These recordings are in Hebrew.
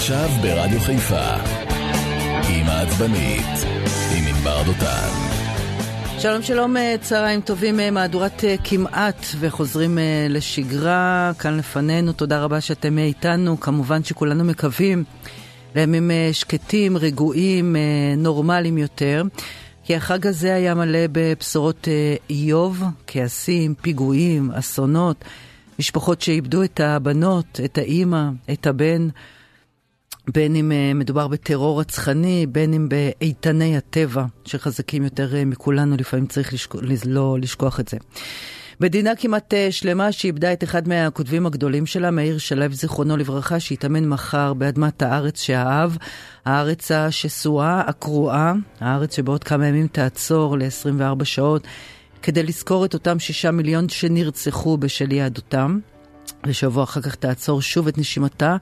עכשיו ברדיו חיפה, עם העצבנית, עם ענבר דותן. שלום שלום, אה, צהריים טובים, אה, מהדורת אה, כמעט וחוזרים לשגרה, כאן לפנינו, תודה רבה שאתם איתנו, כמובן שכולנו מקווים לימים שקטים, רגועים, נורמליים יותר, כי החג הזה היה מלא בבשורות איוב, כעסים, פיגועים, אסונות, משפחות שאיבדו את הבנות, את האימא, את הבן. בין אם uh, מדובר בטרור רצחני, בין אם באיתני הטבע, שחזקים יותר uh, מכולנו, לפעמים צריך לשכ... לא לשכוח את זה. מדינה כמעט uh, שלמה שאיבדה את אחד מהכותבים הגדולים שלה, מאיר שלו, זיכרונו לברכה, שהתאמן מחר באדמת הארץ שאהב, הארץ השסועה, הקרועה, הארץ שבעוד כמה ימים תעצור ל-24 שעות, כדי לזכור את אותם שישה מיליון שנרצחו בשל יהדותם, ושבוע אחר כך תעצור שוב את נשימתה.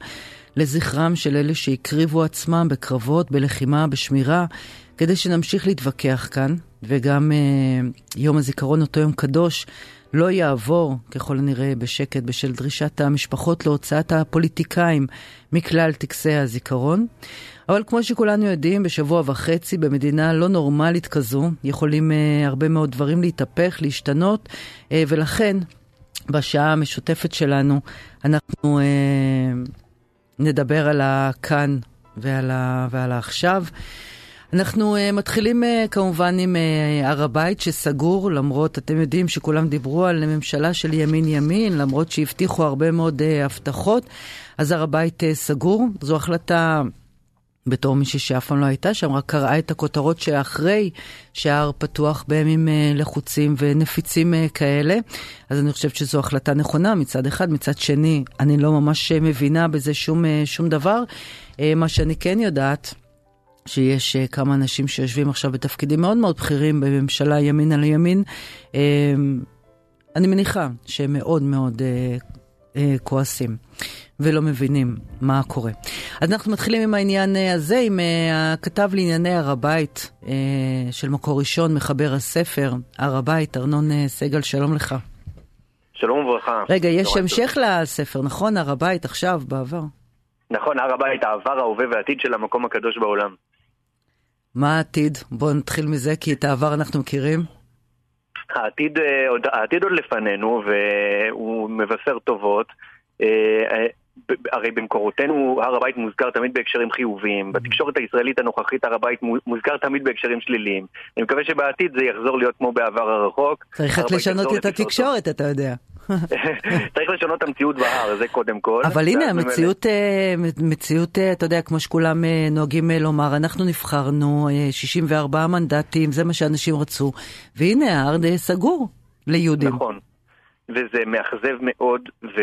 לזכרם של אלה שהקריבו עצמם בקרבות, בלחימה, בשמירה, כדי שנמשיך להתווכח כאן, וגם אה, יום הזיכרון, אותו יום קדוש, לא יעבור, ככל הנראה, בשקט בשל דרישת המשפחות להוצאת הפוליטיקאים מכלל טקסי הזיכרון. אבל כמו שכולנו יודעים, בשבוע וחצי במדינה לא נורמלית כזו, יכולים uh, הרבה מאוד דברים להתהפך, להשתנות, uh, ולכן בשעה המשותפת שלנו אנחנו uh, נדבר על הכאן ועל, ה, ועל העכשיו. אנחנו uh, מתחילים uh, כמובן עם uh, הר הבית שסגור, למרות, אתם יודעים שכולם דיברו על ממשלה של ימין-ימין, למרות שהבטיחו הרבה מאוד uh, הבטחות, אז הר הבית uh, סגור. זו החלטה בתור מישהי שאף פעם לא הייתה שם, רק קראה את הכותרות שאחרי שההר פתוח בימים אה, לחוצים ונפיצים אה, כאלה. אז אני חושבת שזו החלטה נכונה מצד אחד, מצד שני, אני לא ממש אה, מבינה בזה שום, שום דבר. מה שאני כן יודעת, שיש כמה אנשים שיושבים עכשיו בתפקידים מאוד מאוד בכירים בממשלה ימין על ימין. אני מניחה שהם מאוד מאוד כועסים. ולא מבינים מה קורה. אז אנחנו מתחילים עם העניין אה, הזה, עם אה, הכתב לענייני הר הבית אה, של מקור ראשון, מחבר הספר, הר הבית, ארנון סגל, שלום לך. שלום וברכה. רגע, יש המשך לספר, נכון? הר הבית עכשיו, בעבר. נכון, הר הבית, העבר, ההווה והעתיד של המקום הקדוש בעולם. מה העתיד? בואו נתחיל מזה, כי את העבר אנחנו מכירים. העתיד, העתיד עוד לפנינו, והוא מבשר טובות. הרי במקורותינו הר הבית מוזכר תמיד בהקשרים חיוביים, בתקשורת הישראלית הנוכחית הר הבית מוזכר תמיד בהקשרים שליליים. אני מקווה שבעתיד זה יחזור להיות כמו בעבר הרחוק. צריך רק לשנות את התקשורת, אתה יודע. צריך לשנות את המציאות בהר, זה קודם כל. אבל הנה, המציאות, אה, מציאות, אה, אתה יודע, כמו שכולם אה, נוהגים לומר, אנחנו נבחרנו 64 מנדטים, זה מה שאנשים רצו, והנה ההר סגור ליהודים. נכון, וזה מאכזב מאוד, ו...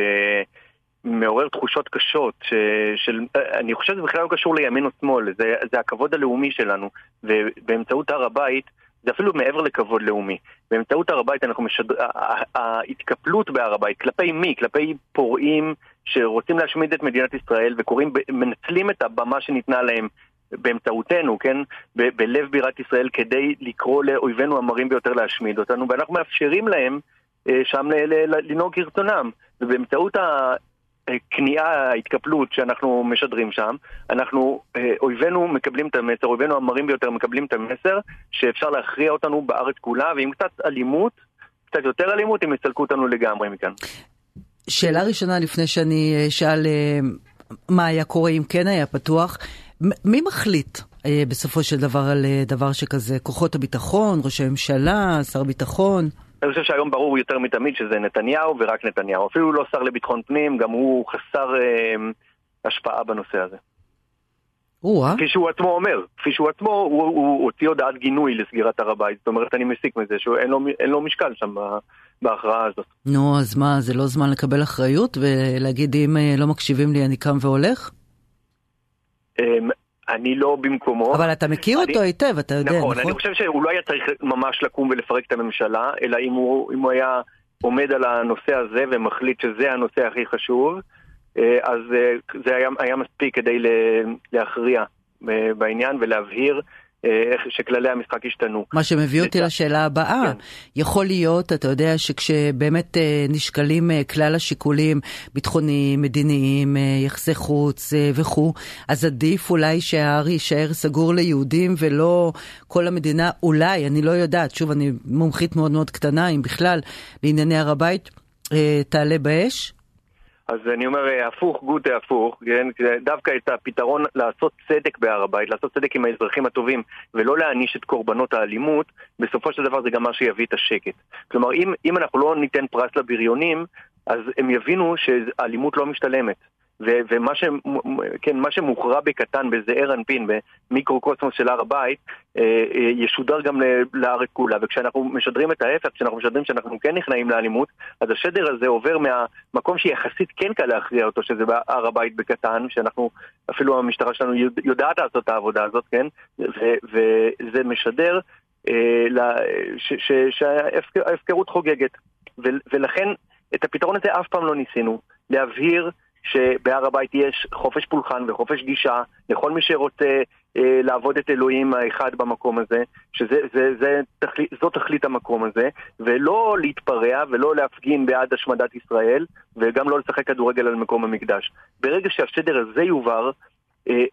מעורר תחושות קשות, ש, של, אני חושב שזה בכלל לא קשור לימין או שמאל, זה, זה הכבוד הלאומי שלנו, ובאמצעות הר הבית, זה אפילו מעבר לכבוד לאומי. באמצעות הר הבית אנחנו משדר... ההתקפלות בהר הבית, כלפי מי? כלפי פורעים שרוצים להשמיד את מדינת ישראל וקוראים, מנצלים את הבמה שניתנה להם באמצעותנו, כן? ב- בלב בירת ישראל כדי לקרוא לאויבינו המרים ביותר להשמיד אותנו, ואנחנו מאפשרים להם אה, שם לנהוג כרצונם. ובאמצעות הכניעה, ההתקפלות שאנחנו משדרים שם, אנחנו, אה, אויבינו מקבלים את המסר, אויבינו המרים ביותר מקבלים את המסר שאפשר להכריע אותנו בארץ כולה, ועם קצת אלימות, קצת יותר אלימות, הם יסלקו אותנו לגמרי מכאן. שאלה ראשונה לפני שאני אשאל אה, מה היה קורה אם כן היה פתוח, מי מחליט אה, בסופו של דבר על דבר שכזה? כוחות הביטחון, ראש הממשלה, שר ביטחון? אני חושב שהיום ברור יותר מתמיד שזה נתניהו ורק נתניהו. אפילו לא שר לביטחון פנים, גם הוא חסר אה, השפעה בנושא הזה. או-אה. כפי שהוא עצמו אומר, כפי שהוא עצמו, הוא, הוא הוציא הודעת גינוי לסגירת הר הבית. זאת אומרת, אני מסיק מזה שאין לו, לו משקל שם בהכרעה הזאת. נו, אז מה, זה לא זמן לקבל אחריות ולהגיד אם אה, לא מקשיבים לי אני קם והולך? אני לא במקומו. אבל אתה מכיר אני, אותו היטב, אתה יודע, נכון? נכון, אני חושב שהוא לא היה צריך ממש לקום ולפרק את הממשלה, אלא אם הוא, אם הוא היה עומד על הנושא הזה ומחליט שזה הנושא הכי חשוב, אה, אז אה, זה היה, היה מספיק כדי להכריע אה, בעניין ולהבהיר שכללי המשחק השתנו. מה שמביא אותי לשאלה הבאה, כן. יכול להיות, אתה יודע, שכשבאמת נשקלים כלל השיקולים ביטחוניים, מדיניים, יחסי חוץ וכו', אז עדיף אולי שההר יישאר סגור ליהודים ולא כל המדינה, אולי, אני לא יודעת, שוב, אני מומחית מאוד מאוד קטנה, אם בכלל, לענייני הר הבית, תעלה באש? אז אני אומר, אה, הפוך גוטה הפוך, כן? דווקא את הפתרון לעשות צדק בהר הבית, לעשות צדק עם האזרחים הטובים ולא להעניש את קורבנות האלימות, בסופו של דבר זה גם מה שיביא את השקט. כלומר, אם, אם אנחנו לא ניתן פרס לבריונים, אז הם יבינו שהאלימות לא משתלמת. ו- ומה ש- כן, שמוכרע בקטן, בזעיר אנפין, במיקרוקוסמוס של הר הבית, אה, אה, ישודר גם לארץ כולה. וכשאנחנו משדרים את ההפך, כשאנחנו משדרים שאנחנו כן נכנעים לאלימות, אז השדר הזה עובר מהמקום שיחסית כן קל להכריע אותו, שזה בהר הבית בקטן, שאנחנו, אפילו המשטרה שלנו יודעת לעשות את העבודה הזאת, כן? ו- וזה משדר אה, שההפקרות חוגגת. ולכן את הפתרון הזה אף פעם לא ניסינו. להבהיר שבהר הבית יש חופש פולחן וחופש גישה לכל מי שרוצה אה, לעבוד את אלוהים האחד במקום הזה, שזו תכלית, המקום הזה, ולא להתפרע ולא להפגין בעד השמדת ישראל, וגם לא לשחק כדורגל על מקום המקדש. ברגע שהשדר הזה יובהר, אה,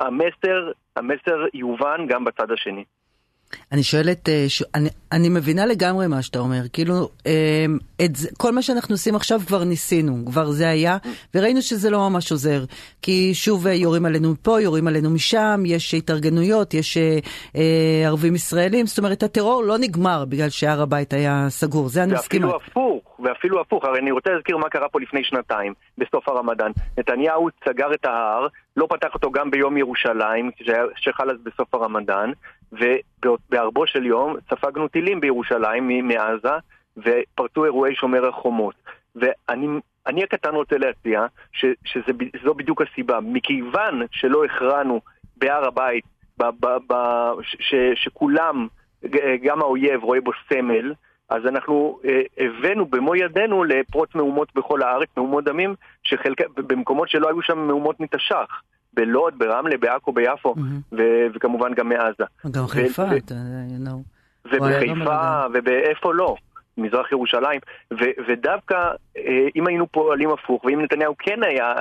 המסר, המסר יובן גם בצד השני. אני שואלת, אה, ש... אני, אני מבינה לגמרי מה שאתה אומר, כאילו, אה, את זה, כל מה שאנחנו עושים עכשיו כבר ניסינו, כבר זה היה, וראינו שזה לא ממש עוזר, כי שוב אה, יורים עלינו מפה, יורים עלינו משם, יש התארגנויות, יש אה, ערבים ישראלים, זאת אומרת, הטרור לא נגמר בגלל שהר הבית היה סגור, זה אני מסכימה. ואפילו הפוך, ואפילו הפוך, הרי אני רוצה להזכיר מה קרה פה לפני שנתיים, בסוף הרמדאן. נתניהו סגר את ההר, לא פתח אותו גם ביום ירושלים, שחל אז בסוף הרמדאן, ובערבו של יום ספגנו טילים בירושלים מעזה, ופרצו אירועי שומר החומות. ואני הקטן רוצה להציע ש, שזו בדיוק הסיבה. מכיוון שלא הכרענו בהר הבית, ב, ב, ב, ש, שכולם, גם האויב רואה בו סמל, אז אנחנו אה, הבאנו במו ידינו לפרוץ מהומות בכל הארץ, מהומות דמים, שחלק, במקומות שלא היו שם מהומות מתש"ח. בלוד, ברמלה, בעכו, ביפו, mm-hmm. ו- וכמובן גם מעזה. גם חיפה, אתה יודע, ובחיפה, ובאיפה לא. מזרח ירושלים, ו- ודווקא אה, אם היינו פועלים הפוך, ואם נתניהו כן היה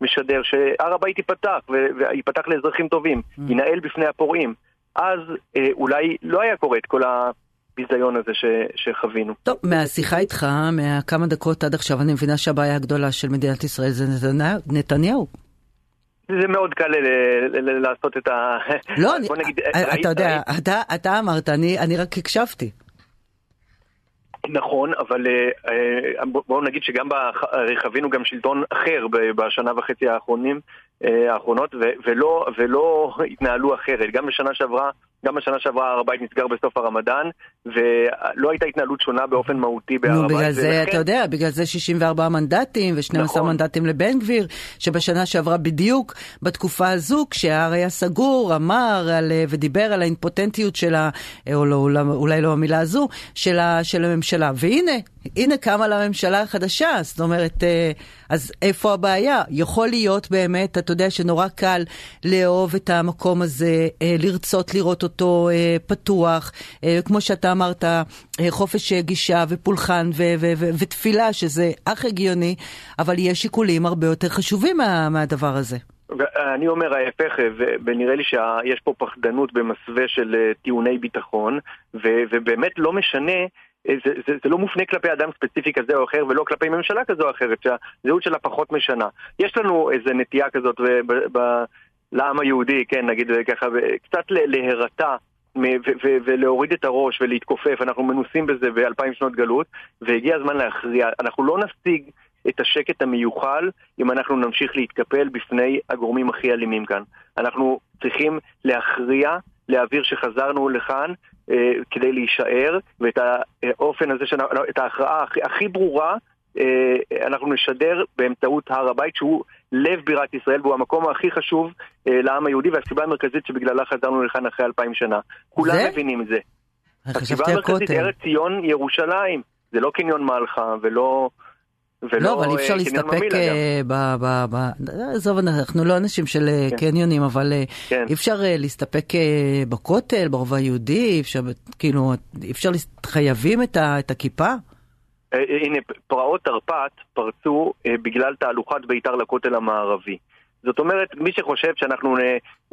משדר שהר הבית ייפתח, וייפתח לאזרחים טובים, mm. ינהל בפני הפורעים, אז אה, אולי לא היה קורה את כל הביזיון הזה ש, שחווינו. טוב, מהשיחה איתך, מהכמה דקות עד עכשיו, אני מבינה שהבעיה הגדולה של מדינת ישראל זה נתניהו. זה מאוד קל לעשות את ה... לא, אתה יודע, אתה אמרת, אני רק הקשבתי. נכון, אבל אה, בואו נגיד שגם חווינו גם שלטון אחר בשנה וחצי האחרונים, אה, האחרונות, ולא, ולא התנהלו אחרת. גם בשנה שעברה גם בשנה שעברה הר הבית נסגר בסוף הרמדאן, ולא הייתה התנהלות שונה באופן מהותי בהר הבית. נו, בגלל זה, ולכן... אתה יודע, בגלל זה 64 מנדטים ו-12 נכון. מנדטים לבן גביר, שבשנה שעברה בדיוק בתקופה הזו, כשההר היה סגור, אמר על, ודיבר על האימפוטנטיות של ה... או לא, אולי לא המילה הזו, של, ה, של הממשלה. והנה, הנה קמה לממשלה החדשה, זאת אומרת, אה, אז איפה הבעיה? יכול להיות באמת, אתה יודע שנורא קל לאהוב את המקום הזה, אה, לרצות לראות אותו אה, פתוח, כמו שאתה אמרת, חופש גישה ופולחן ו- ו- ו- ותפילה, שזה אך הגיוני, אבל יש שיקולים הרבה יותר חשובים מה- מהדבר הזה. אני אומר ההפך, ונראה לי שיש פה פחדנות במסווה של טיעוני ביטחון, ובאמת לא משנה זה, זה, זה לא מופנה כלפי אדם ספציפי כזה או אחר ולא כלפי ממשלה כזו או אחרת שהזהות שלה פחות משנה. יש לנו איזה נטייה כזאת ב, ב, לעם היהודי, כן, נגיד ככה, קצת להירתע ולהוריד את הראש ולהתכופף, אנחנו מנוסים בזה באלפיים שנות גלות והגיע הזמן להכריע. אנחנו לא נשיג את השקט המיוחל אם אנחנו נמשיך להתקפל בפני הגורמים הכי אלימים כאן. אנחנו צריכים להכריע, להעביר שחזרנו לכאן אה, כדי להישאר, ואת האופן הזה, לא, את ההכרעה הכי, הכי ברורה, אה, אנחנו נשדר באמצעות הר הבית, שהוא לב בירת ישראל והוא המקום הכי חשוב אה, לעם היהודי, והסיבה המרכזית שבגללה חזרנו לכאן אחרי אלפיים שנה. כולם זה? מבינים את זה. הסיבה המרכזית, ארץ ציון, ירושלים. זה לא קניון מלחה ולא... ולא לא, אבל אי אפשר קניון להסתפק. אה, ב... ב, ב עזוב, אנחנו לא אנשים של אה, כן. קניונים, אבל אה, כן. אי אפשר אה, להסתפק אה, בכותל, ברובע היהודי, אפשר, כאילו, אי אפשר, חייבים את ה- את הכיפה? אה, אה, הנה, פרעות תרפ"ט פרצו אה, בגלל תהלוכת בית"ר לכותל המערבי. זאת אומרת, מי שחושב שאנחנו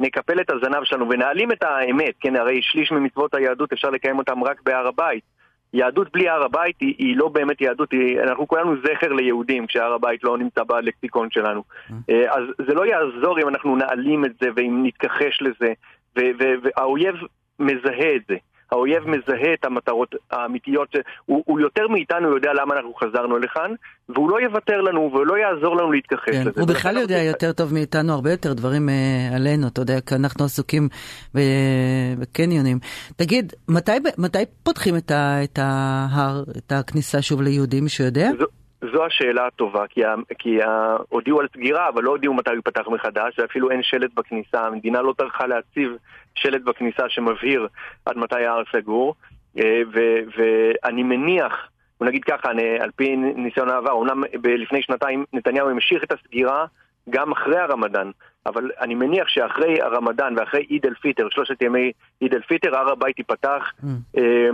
נקפל את הזנב שלנו ונעלים את האמת, כן, הרי שליש ממצוות היהדות אפשר לקיים אותם רק בהר הבית. יהדות בלי הר הבית היא, היא לא באמת יהדות, היא, אנחנו כולנו זכר ליהודים כשהר הבית לא נמצא בלקסיקון שלנו. אה, אז זה לא יעזור אם אנחנו נעלים את זה ואם נתכחש לזה, והאויב מזהה את זה. האויב מזהה את המטרות האמיתיות, הוא, הוא יותר מאיתנו יודע למה אנחנו חזרנו לכאן, והוא לא יוותר לנו ולא יעזור לנו להתכחש כן, לזה. הוא בכלל יודע אנחנו- יותר טוב מאיתנו הרבה יותר דברים אה, עלינו, אתה יודע, כי אנחנו עסוקים בקניונים. תגיד, מתי, מתי פותחים את, ה, את ההר, את הכניסה שוב ליהודים, מישהו יודע? זו, זו השאלה הטובה, כי, ה, כי ה, הודיעו על סגירה, אבל לא הודיעו מתי הוא ייפתח מחדש, ואפילו אין שלט בכניסה, המדינה לא טרחה להציב שלט בכניסה שמבהיר עד מתי ההר סגור, אה, ואני מניח, בוא נגיד ככה, אני, על פי ניסיון העבר, אומנם ב- לפני שנתיים נתניהו המשיך את הסגירה גם אחרי הרמדאן, אבל אני מניח שאחרי הרמדאן ואחרי עיד אל פיטר, שלושת ימי עיד אל פיטר, הר הבית ייפתח Mm. אה,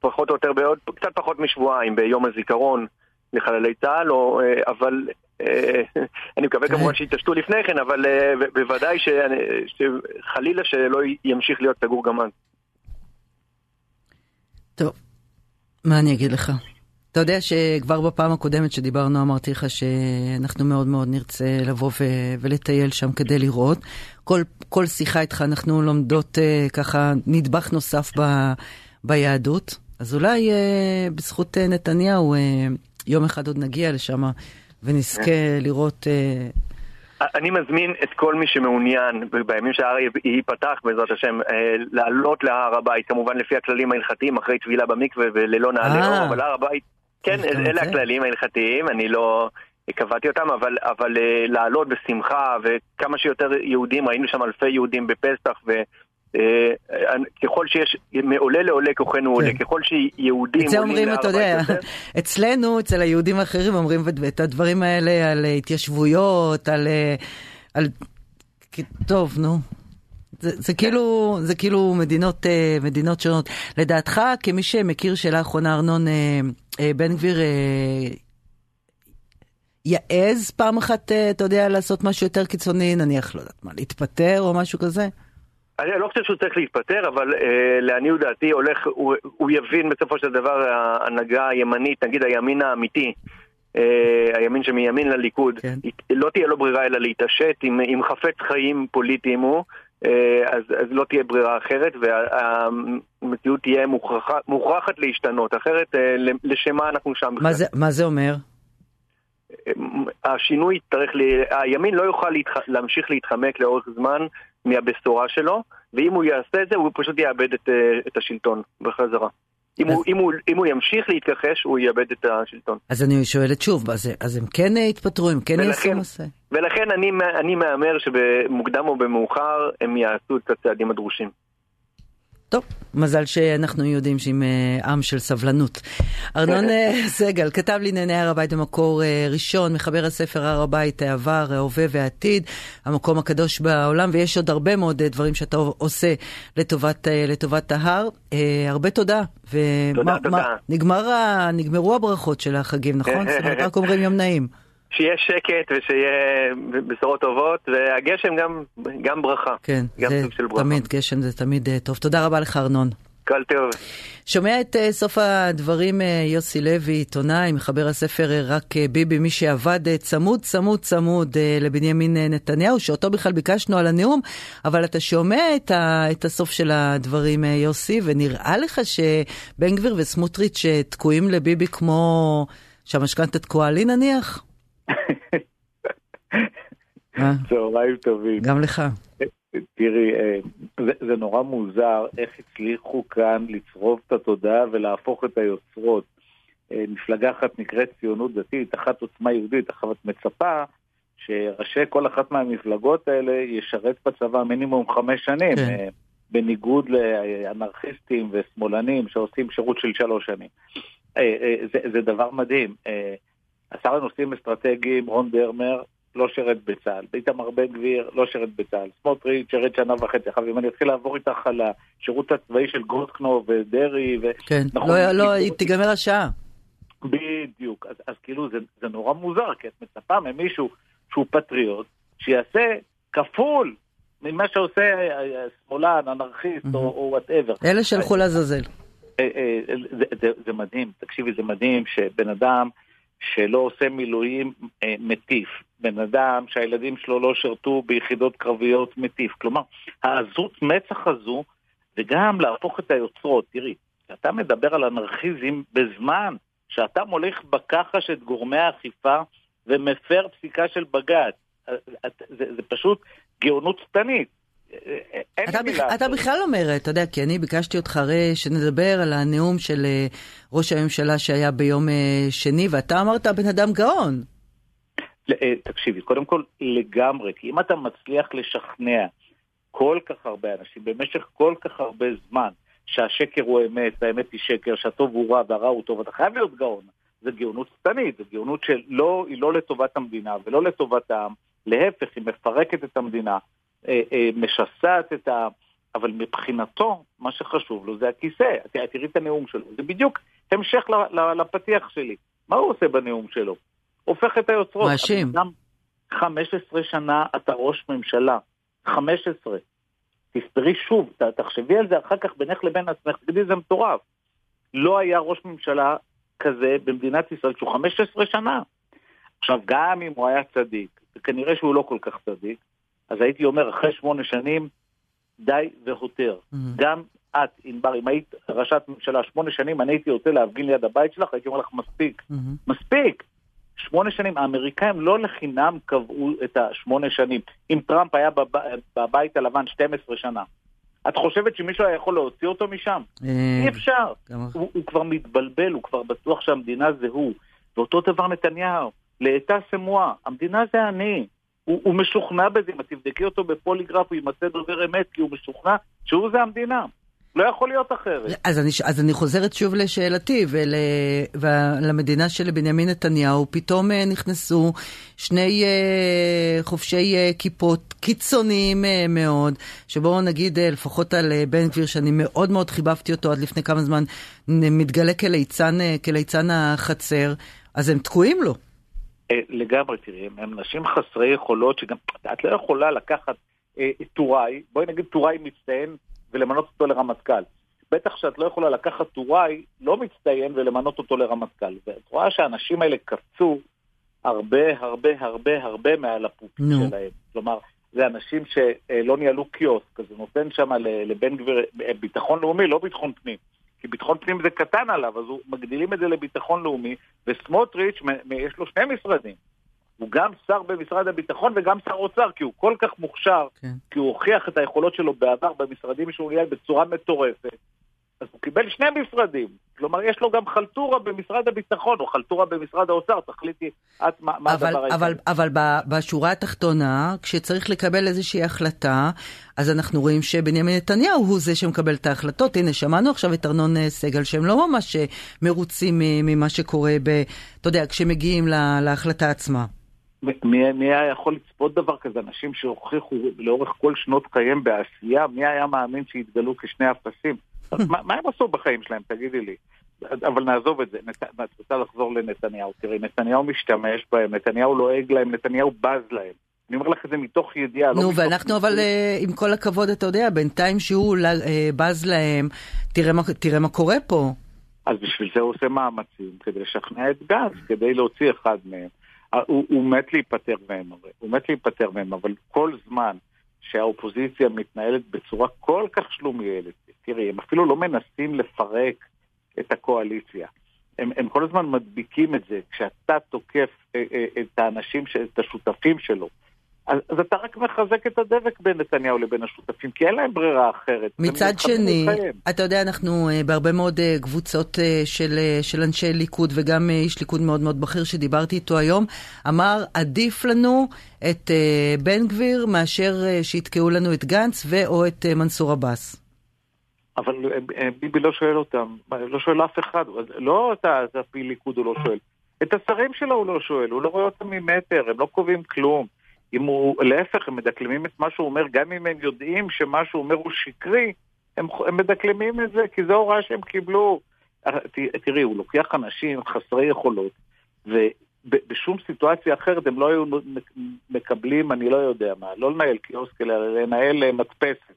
פחות או יותר בעוד, קצת פחות משבועיים, ביום הזיכרון לחללי צה"ל, או, אה, אבל אני מקווה תראה. כמובן שיתעשתו לפני כן, אבל אה, בוודאי שחלילה שלא ימשיך להיות סגור גם אז. טוב, מה אני אגיד לך? אתה יודע שכבר בפעם הקודמת שדיברנו אמרתי לך שאנחנו מאוד מאוד נרצה לבוא ו- ולטייל שם כדי לראות. כל, כל שיחה איתך אנחנו לומדות uh, ככה נדבך נוסף ב, ביהדות. אז אולי uh, בזכות uh, נתניהו uh, יום אחד עוד נגיע לשם ונזכה לראות... Uh, אני מזמין את כל מי שמעוניין בימים שההר ייפתח בעזרת השם אה, לעלות להר הבית כמובן לפי הכללים ההלכתיים אחרי טבילה במקווה וללא נעלי אה. אור אבל הר הבית כן אלה? הכללים ההלכתיים אני לא קבעתי אותם אבל, אבל אה, לעלות בשמחה וכמה שיותר יהודים ראינו שם אלפי יהודים בפסח ו... אה, ככל שיש, מעולה לעולה כוחנו עולה, כן. ככל שיהודים את זה אומרים, אתה יודע, אצלנו, אצל היהודים האחרים, אומרים את- הדברים האלה על אה, התיישבויות, על... אה, על... טוב, נו. זה, זה כאילו, זה כאילו מדינות, מדינות שונות. לדעתך, כמי שמכיר שאלה אחרונה, ארנון, בן גביר יעז פעם אחת, אתה יודע, לעשות משהו יותר קיצוני, נניח, לא יודעת מה, להתפטר או משהו כזה? אני לא חושב שהוא צריך להתפטר, אבל אה, לעניות דעתי הולך, הוא, הוא יבין בסופו של דבר ההנהגה הימנית, נגיד הימין האמיתי, אה, הימין שמימין לליכוד, כן. לא תהיה לו ברירה אלא להתעשת, אם, אם חפץ חיים פוליטיים הוא, אה, אז, אז לא תהיה ברירה אחרת, והמציאות תהיה מוכרחת, מוכרחת להשתנות, אחרת אה, לשם מה אנחנו שם מה זה, מה זה אומר? השינוי יצטרך, ל... הימין לא יוכל להתח... להמשיך להתחמק לאורך זמן מהבשורה שלו, ואם הוא יעשה את זה הוא פשוט יאבד את, אה, את השלטון בחזרה. אם, אז- הוא, אם, הוא, אם הוא ימשיך להתכחש, הוא יאבד את השלטון. אז אני שואלת שוב, אז, אז הם כן אה, יתפטרו, הם כן יעשו מעשה? ולכן אני, אני מהמר שבמוקדם או במאוחר הם יעשו את הצעדים הדרושים. טוב, מזל שאנחנו יודעים שעם אה, עם של סבלנות. ארנון אה, סגל כתב לענייני הר הבית במקור אה, ראשון, מחבר הספר הר הבית, העבר, ההווה והעתיד, המקום הקדוש בעולם, ויש עוד הרבה מאוד דברים שאתה עושה לטובת, לטובת ההר. הרבה תודה. תודה, ומה- תודה. מה- נגמר ה- נגמרו הברכות של החגים, נכון? זאת אומרת, רק אומרים יום נעים. שיהיה שקט ושיהיה בשורות טובות, והגשם גם, גם ברכה. כן, גם זה סוג של ברכה. תמיד, גשם זה תמיד אה, טוב. תודה רבה לך, ארנון. כל טוב. שומע את אה, סוף הדברים אה, יוסי לוי, עיתונאי, מחבר הספר רק ביבי, מי שעבד צמוד צמוד צמוד לבנימין נתניהו, שאותו בכלל ביקשנו על הנאום, אבל אתה שומע את, ה, את הסוף של הדברים, יוסי, ונראה לך שבן גביר וסמוטריץ' תקועים לביבי כמו שהמשכנתה תקועה לי נניח? אה, צהריים טובים. גם לך. תראי, אה, זה, זה נורא מוזר איך הצליחו כאן לצרוב את התודעה ולהפוך את היוצרות. אה, מפלגה אחת נקראת ציונות דתית, אחת עוצמה יהודית, אחת מצפה שראשי כל אחת מהמפלגות האלה ישרת בצבא מינימום חמש שנים, כן. בניגוד לאנרכיסטים ושמאלנים שעושים שירות של שלוש שנים. זה, זה דבר מדהים. אה, השר לנושאים אסטרטגיים, רון דרמר, לא שירת בצה"ל. איתמר בן גביר לא שירת בצה"ל. סמוטריץ' שירת שנה וחצי. עכשיו, אם אני אתחיל לעבור איתך על השירות הצבאי של גולדקנופ ודרעי, ו... כן, נכון, לא, לא, היא תיגמר השעה. בדיוק. אז, אז כאילו זה, זה נורא מוזר, כי את מצפה ממישהו שהוא פטריוט, שיעשה כפול ממה שעושה אה, אה, שמאלן, אנרכיסט או whatever. אלה לעזאזל. אה, זה, זה, זה מדהים, תקשיבי, זה מדהים שבן אדם שלא עושה מילואים מטיף, בן אדם שהילדים שלו לא שירתו ביחידות קרביות מטיף. כלומר, העזות מצח הזו, וגם להפוך את היוצרות. תראי, כשאתה מדבר על אנרכיזם בזמן שאתה מוליך בכחש את גורמי האכיפה ומפר פסיקה של בג"ץ, זה, זה פשוט גאונות שטנית. אתה, בכ... אתה בכלל אומר, אתה יודע, כי אני ביקשתי אותך הרי שנדבר על הנאום של אה, ראש הממשלה שהיה ביום אה, שני, ואתה אמרת בן אדם גאון. אה, תקשיבי, קודם כל לגמרי, כי אם אתה מצליח לשכנע כל כך הרבה אנשים במשך כל כך הרבה זמן שהשקר הוא אמת והאמת היא שקר, שהטוב הוא רע והרע הוא טוב, אתה חייב להיות גאון. זה גאונות שטנית, זו גאונות שהיא לא לטובת המדינה ולא לטובת העם, להפך, היא מפרקת את המדינה, משסעת את ה... אבל מבחינתו, מה שחשוב לו זה הכיסא. תראי את הנאום שלו, זה בדיוק המשך לפתיח שלי. מה הוא עושה בנאום שלו? הופך את היוצרות. מאשים. 15 שנה אתה ראש ממשלה. 15. תספרי שוב, תחשבי על זה אחר כך בינך לבין עצמך, תגידי זה מטורף. לא היה ראש ממשלה כזה במדינת ישראל שהוא 15 שנה. עכשיו, גם אם הוא היה צדיק, וכנראה שהוא לא כל כך צדיק, אז הייתי אומר, אחרי שמונה שנים, די והותר. Mm-hmm. גם את, ענבר, אם היית ראשת ממשלה שמונה שנים, אני הייתי יוצא להפגין ליד הבית שלך, הייתי אומר לך, מספיק. Mm-hmm. מספיק! שמונה שנים, האמריקאים לא לחינם קבעו את השמונה שנים. אם טראמפ היה בב... בבית הלבן 12 שנה, את חושבת שמישהו היה יכול להוציא אותו משם? אה, אי אפשר. הוא, הוא כבר מתבלבל, הוא כבר בטוח שהמדינה זה הוא. ואותו דבר נתניהו, לאטה סמואה, המדינה זה אני. הוא, הוא משוכנע בזה, אם תבדקי אותו בפוליגרף, הוא יימצא דובר אמת, כי הוא משוכנע שהוא זה המדינה. לא יכול להיות אחרת. אז אני, אז אני חוזרת שוב לשאלתי, ול, ולמדינה של בנימין נתניהו פתאום אה, נכנסו שני uh, חובשי uh, כיפות קיצוניים מאוד, שבואו נגיד לפחות על בן גביר, שאני מאוד מאוד חיבבתי אותו עד לפני כמה זמן, מתגלה כליצן, כליצן החצר, אז הם תקועים לו. לגמרי, תראי, הם, נשים חסרי יכולות, שגם, את לא יכולה לקחת טוראי, בואי נגיד טוראי מצטיין, ולמנות אותו לרמטכ"ל. בטח שאת לא יכולה לקחת טוראי לא מצטיין ולמנות אותו לרמטכ"ל. ואת רואה שהאנשים האלה קפצו הרבה הרבה הרבה הרבה מעל הפופים no. שלהם. כלומר, זה אנשים שלא ניהלו קיוסק, אז זה נותן שם לבן גביר ביטחון לאומי, לא ביטחון פנים. כי ביטחון פנים זה קטן עליו, אז הוא מגדילים את זה לביטחון לאומי, וסמוטריץ', יש לו שני משרדים. הוא גם שר במשרד הביטחון וגם שר אוצר, כי הוא כל כך מוכשר, כן. כי הוא הוכיח את היכולות שלו בעבר במשרדים שהוא ניהל בצורה מטורפת. אז הוא קיבל שני משרדים. כלומר, יש לו גם חלטורה במשרד הביטחון, או חלטורה במשרד האוצר, תחליטי את מה, מה אבל, הדבר אבל, אבל, אבל בשורה התחתונה, כשצריך לקבל איזושהי החלטה, אז אנחנו רואים שבנימין נתניהו הוא זה שמקבל את ההחלטות. הנה, שמענו עכשיו את ארנון אה, סגל, שהם לא ממש אה, מרוצים ממה שקורה, ב, אתה יודע, כשמגיעים לה, להחלטה עצמה. מי, מי היה יכול לצפות דבר כזה? אנשים שהוכיחו לאורך כל שנות חייהם בעשייה, מי היה מאמין שיתגלו כשני אפסים? מה, מה הם עשו בחיים שלהם, תגידי לי? אבל נעזוב את זה, נת... את רוצה לחזור לנתניהו. תראי, נתניהו משתמש בהם, נתניהו לועג להם, נתניהו בז להם. אני אומר לך את זה מתוך ידיעה. לא נו, לא ואנחנו אבל, uh, עם כל הכבוד, אתה יודע, בינתיים שהוא uh, בז להם, תראה מה, תראה מה קורה פה. אז בשביל זה הוא עושה מאמצים, כדי לשכנע את גז, כדי להוציא אחד מהם. הוא, הוא מת להיפטר מהם, הוא מת להיפטר מהם, אבל כל זמן שהאופוזיציה מתנהלת בצורה כל כך שלומיאלת, תראי, הם אפילו לא מנסים לפרק את הקואליציה. הם, הם כל הזמן מדביקים את זה, כשאתה תוקף אה, אה, את האנשים, את השותפים שלו, אז, אז אתה רק מחזק את הדבק בין נתניהו לבין השותפים, כי אין להם ברירה אחרת. מצד שני, אתה יודע, אנחנו uh, בהרבה מאוד קבוצות של, של אנשי ליכוד, וגם איש ליכוד מאוד מאוד בכיר שדיברתי איתו היום, אמר, עדיף לנו את בן גביר מאשר שיתקעו לנו את גנץ ו/או את מנסור עבאס. אבל ביבי לא שואל אותם, לא שואל אף אחד, לא את הפעיל ליכוד הוא לא שואל. את השרים שלו הוא לא שואל, הוא לא רואה אותם ממטר, הם לא קובעים כלום. אם הוא, להפך, הם מדקלמים את מה שהוא אומר, גם אם הם יודעים שמה שהוא אומר הוא שקרי, הם, הם מדקלמים את זה, כי זו הוראה שהם קיבלו. אה, תראי, הוא לוקח אנשים חסרי יכולות, ובשום סיטואציה אחרת הם לא היו מקבלים, אני לא יודע מה, לא לנהל קיוסק, אלא לנהל אה, מדפסת.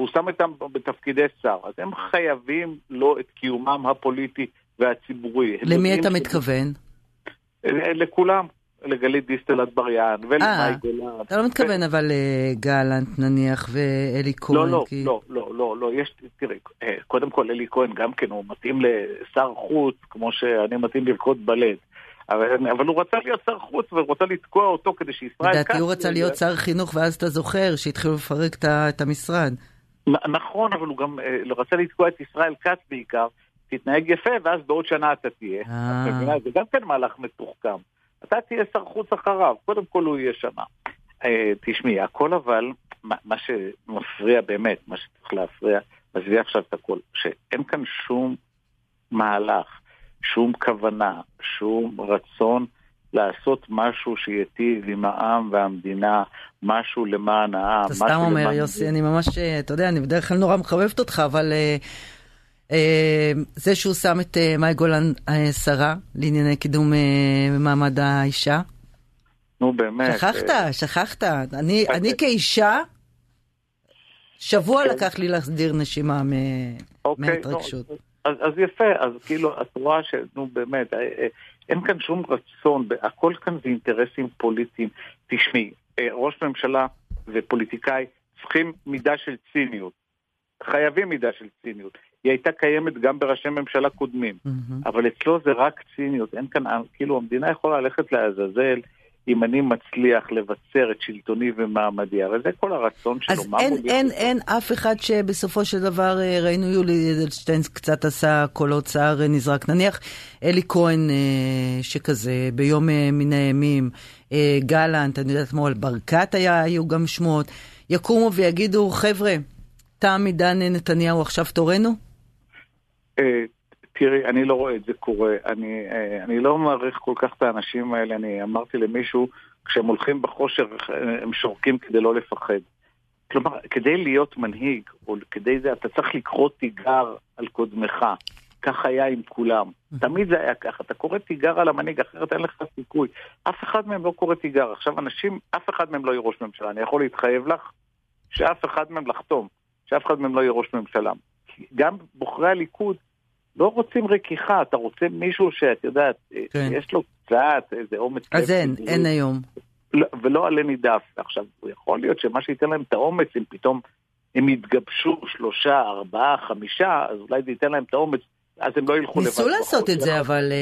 והוא שם אותם בתפקידי שר, אז הם חייבים לו את קיומם הפוליטי והציבורי. למי אתה מתכוון? לכולם. לגלית דיסטל אטבריאן ולמאי אה, גולן. אתה לא מתכוון אבל לגלנט אה, נניח ואלי כהן. לא, לא, לא, לא, לא, לא, יש, תראי, אה, קודם כל אלי כהן גם כן, הוא מתאים לשר חוץ, כמו שאני מתאים לרקוד בלט. אבל, אבל הוא רצה להיות שר חוץ ורוצה לתקוע אותו כדי שישראל כץ... לדעתי הוא רצה להיות שר חינוך ואז אתה זוכר שהתחילו לפרק את המשרד. נכון, אבל הוא גם רצה לתקוע את ישראל כץ בעיקר, תתנהג יפה ואז בעוד שנה אתה תהיה. זה גם כן מהלך מתוחכם. אתה תהיה שר חוץ אחריו, קודם כל הוא יהיה שמה. אה, תשמעי, הכל אבל, מה, מה שמפריע באמת, מה שצריך להפריע, עזבי עכשיו את הכל, שאין כאן שום מהלך, שום כוונה, שום רצון לעשות משהו שייטיב עם העם והמדינה, משהו למען העם. אתה סתם אומר, יוסי, אני ממש, אה, אתה יודע, אני בדרך כלל נורא מחבבת אותך, אבל... Uh... אה, זה שהוא שם את אה, מאי גולן אה, שרה לענייני קידום מעמד האישה. נו באמת. שכחת, שכחת. אני, אני כאישה, שבוע כן. לקח לי להסדיר נשימה אוקיי, מההתרגשות. אז, אז יפה, אז כאילו, את רואה ש... נו באמת, אין כאן שום רצון, הכל כאן זה אינטרסים פוליטיים. תשמעי, ראש ממשלה ופוליטיקאי צריכים מידה של ציניות. חייבים מידה של ציניות. היא הייתה קיימת גם בראשי ממשלה קודמים. Mm-hmm. אבל אצלו זה רק ציניות, אין כאן, כאילו המדינה יכולה ללכת לעזאזל אם אני מצליח לבצר את שלטוני ומעמדי, אבל זה כל הרצון שלו. אז אין, אין, אין אף אחד שבסופו של דבר, אה, ראינו יולי אדלשטיין קצת עשה קולות צער אה, נזרק. נניח אלי כהן אה, שכזה, ביום מן הימים, גלנט, אני יודעת מה, על ברקת היה, היו גם שמועות, יקומו ויגידו, חבר'ה, תם עידן נתניהו, עכשיו תורנו? אה, תראי, אני לא רואה את זה קורה. אני, אה, אני לא מעריך כל כך את האנשים האלה. אני אמרתי למישהו, כשהם הולכים בחושר, הם שורקים כדי לא לפחד. כלומר, כדי להיות מנהיג, או כדי זה, אתה צריך לקרוא תיגר על קודמך. כך היה עם כולם. תמיד זה היה ככה. אתה קורא תיגר על המנהיג, אחרת אין לך סיכוי. אף אחד מהם לא קורא תיגר. עכשיו, אנשים, אף אחד מהם לא יהיה ראש ממשלה. אני יכול להתחייב לך שאף אחד מהם לחתום, שאף אחד מהם לא יהיה ראש ממשלה. גם בוחרי הליכוד לא רוצים רכיחה, אתה רוצה מישהו שאת יודעת, כן. יש לו קצת איזה אומץ. אז אין, אין היום. לא, ולא עלה נידף. עכשיו, יכול להיות שמה שייתן להם את האומץ, אם פתאום הם יתגבשו שלושה, ארבעה, חמישה, אז אולי זה ייתן להם את האומץ. אז הם לא ילכו לבד. ניסו לעשות את זה, אבל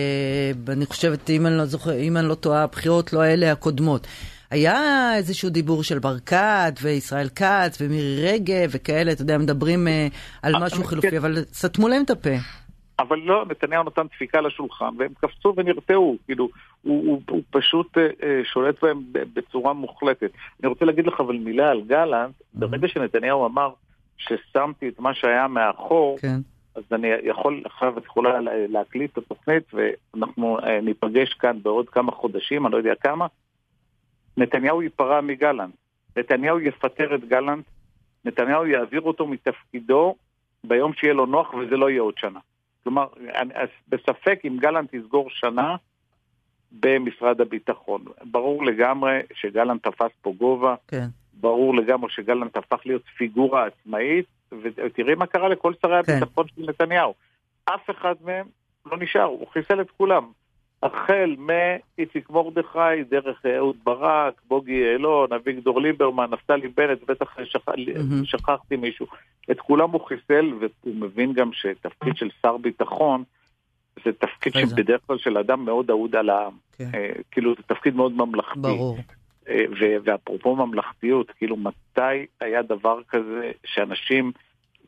uh, אני חושבת, אם אני לא זוכר, אם אני לא טועה, הבחירות לא אלה הקודמות. היה איזשהו דיבור של ברקת וישראל כץ ומירי רגב וכאלה, אתה יודע, מדברים uh, על משהו חילופי, כן. אבל סתמו להם את הפה. אבל לא, נתניהו נתן דפיקה לשולחן, והם קפצו ונרתעו, כאילו, הוא, הוא, הוא פשוט אה, אה שולט בהם בצורה מוחלטת. אני רוצה להגיד לך אבל מילה על גלנט, mm-hmm. ברגע שנתניהו אמר ששמתי את מה שהיה מאחור, כן. אז אני יכול, עכשיו את יכולה להקליט את התוכנית, ואנחנו אה, ניפגש כאן בעוד כמה חודשים, אני לא יודע כמה. נתניהו ייפרע מגלנט, נתניהו יפטר את גלנט, נתניהו יעביר אותו מתפקידו ביום שיהיה לו נוח, וזה לא יהיה עוד שנה. כלומר, בספק אם גלנט יסגור שנה במשרד הביטחון. ברור לגמרי שגלנט תפס פה גובה, כן. ברור לגמרי שגלנט הפך להיות פיגורה עצמאית, ותראי מה קרה לכל שרי כן. הביטחון של נתניהו. אף אחד מהם לא נשאר, הוא חיסל את כולם. החל מאיציק מרדכי, דרך אהוד ברק, בוגי יעלון, אביגדור ליברמן, נפתלי בנט, בטח שכ... mm-hmm. שכחתי מישהו. את כולם הוא חיסל, והוא מבין גם שתפקיד של שר ביטחון זה תפקיד שבדרך כלל של אדם מאוד אהוד על העם. כן. אה, כאילו זה תפקיד מאוד ממלכתי. ברור. אה, ואפרופו ממלכתיות, כאילו מתי היה דבר כזה שאנשים,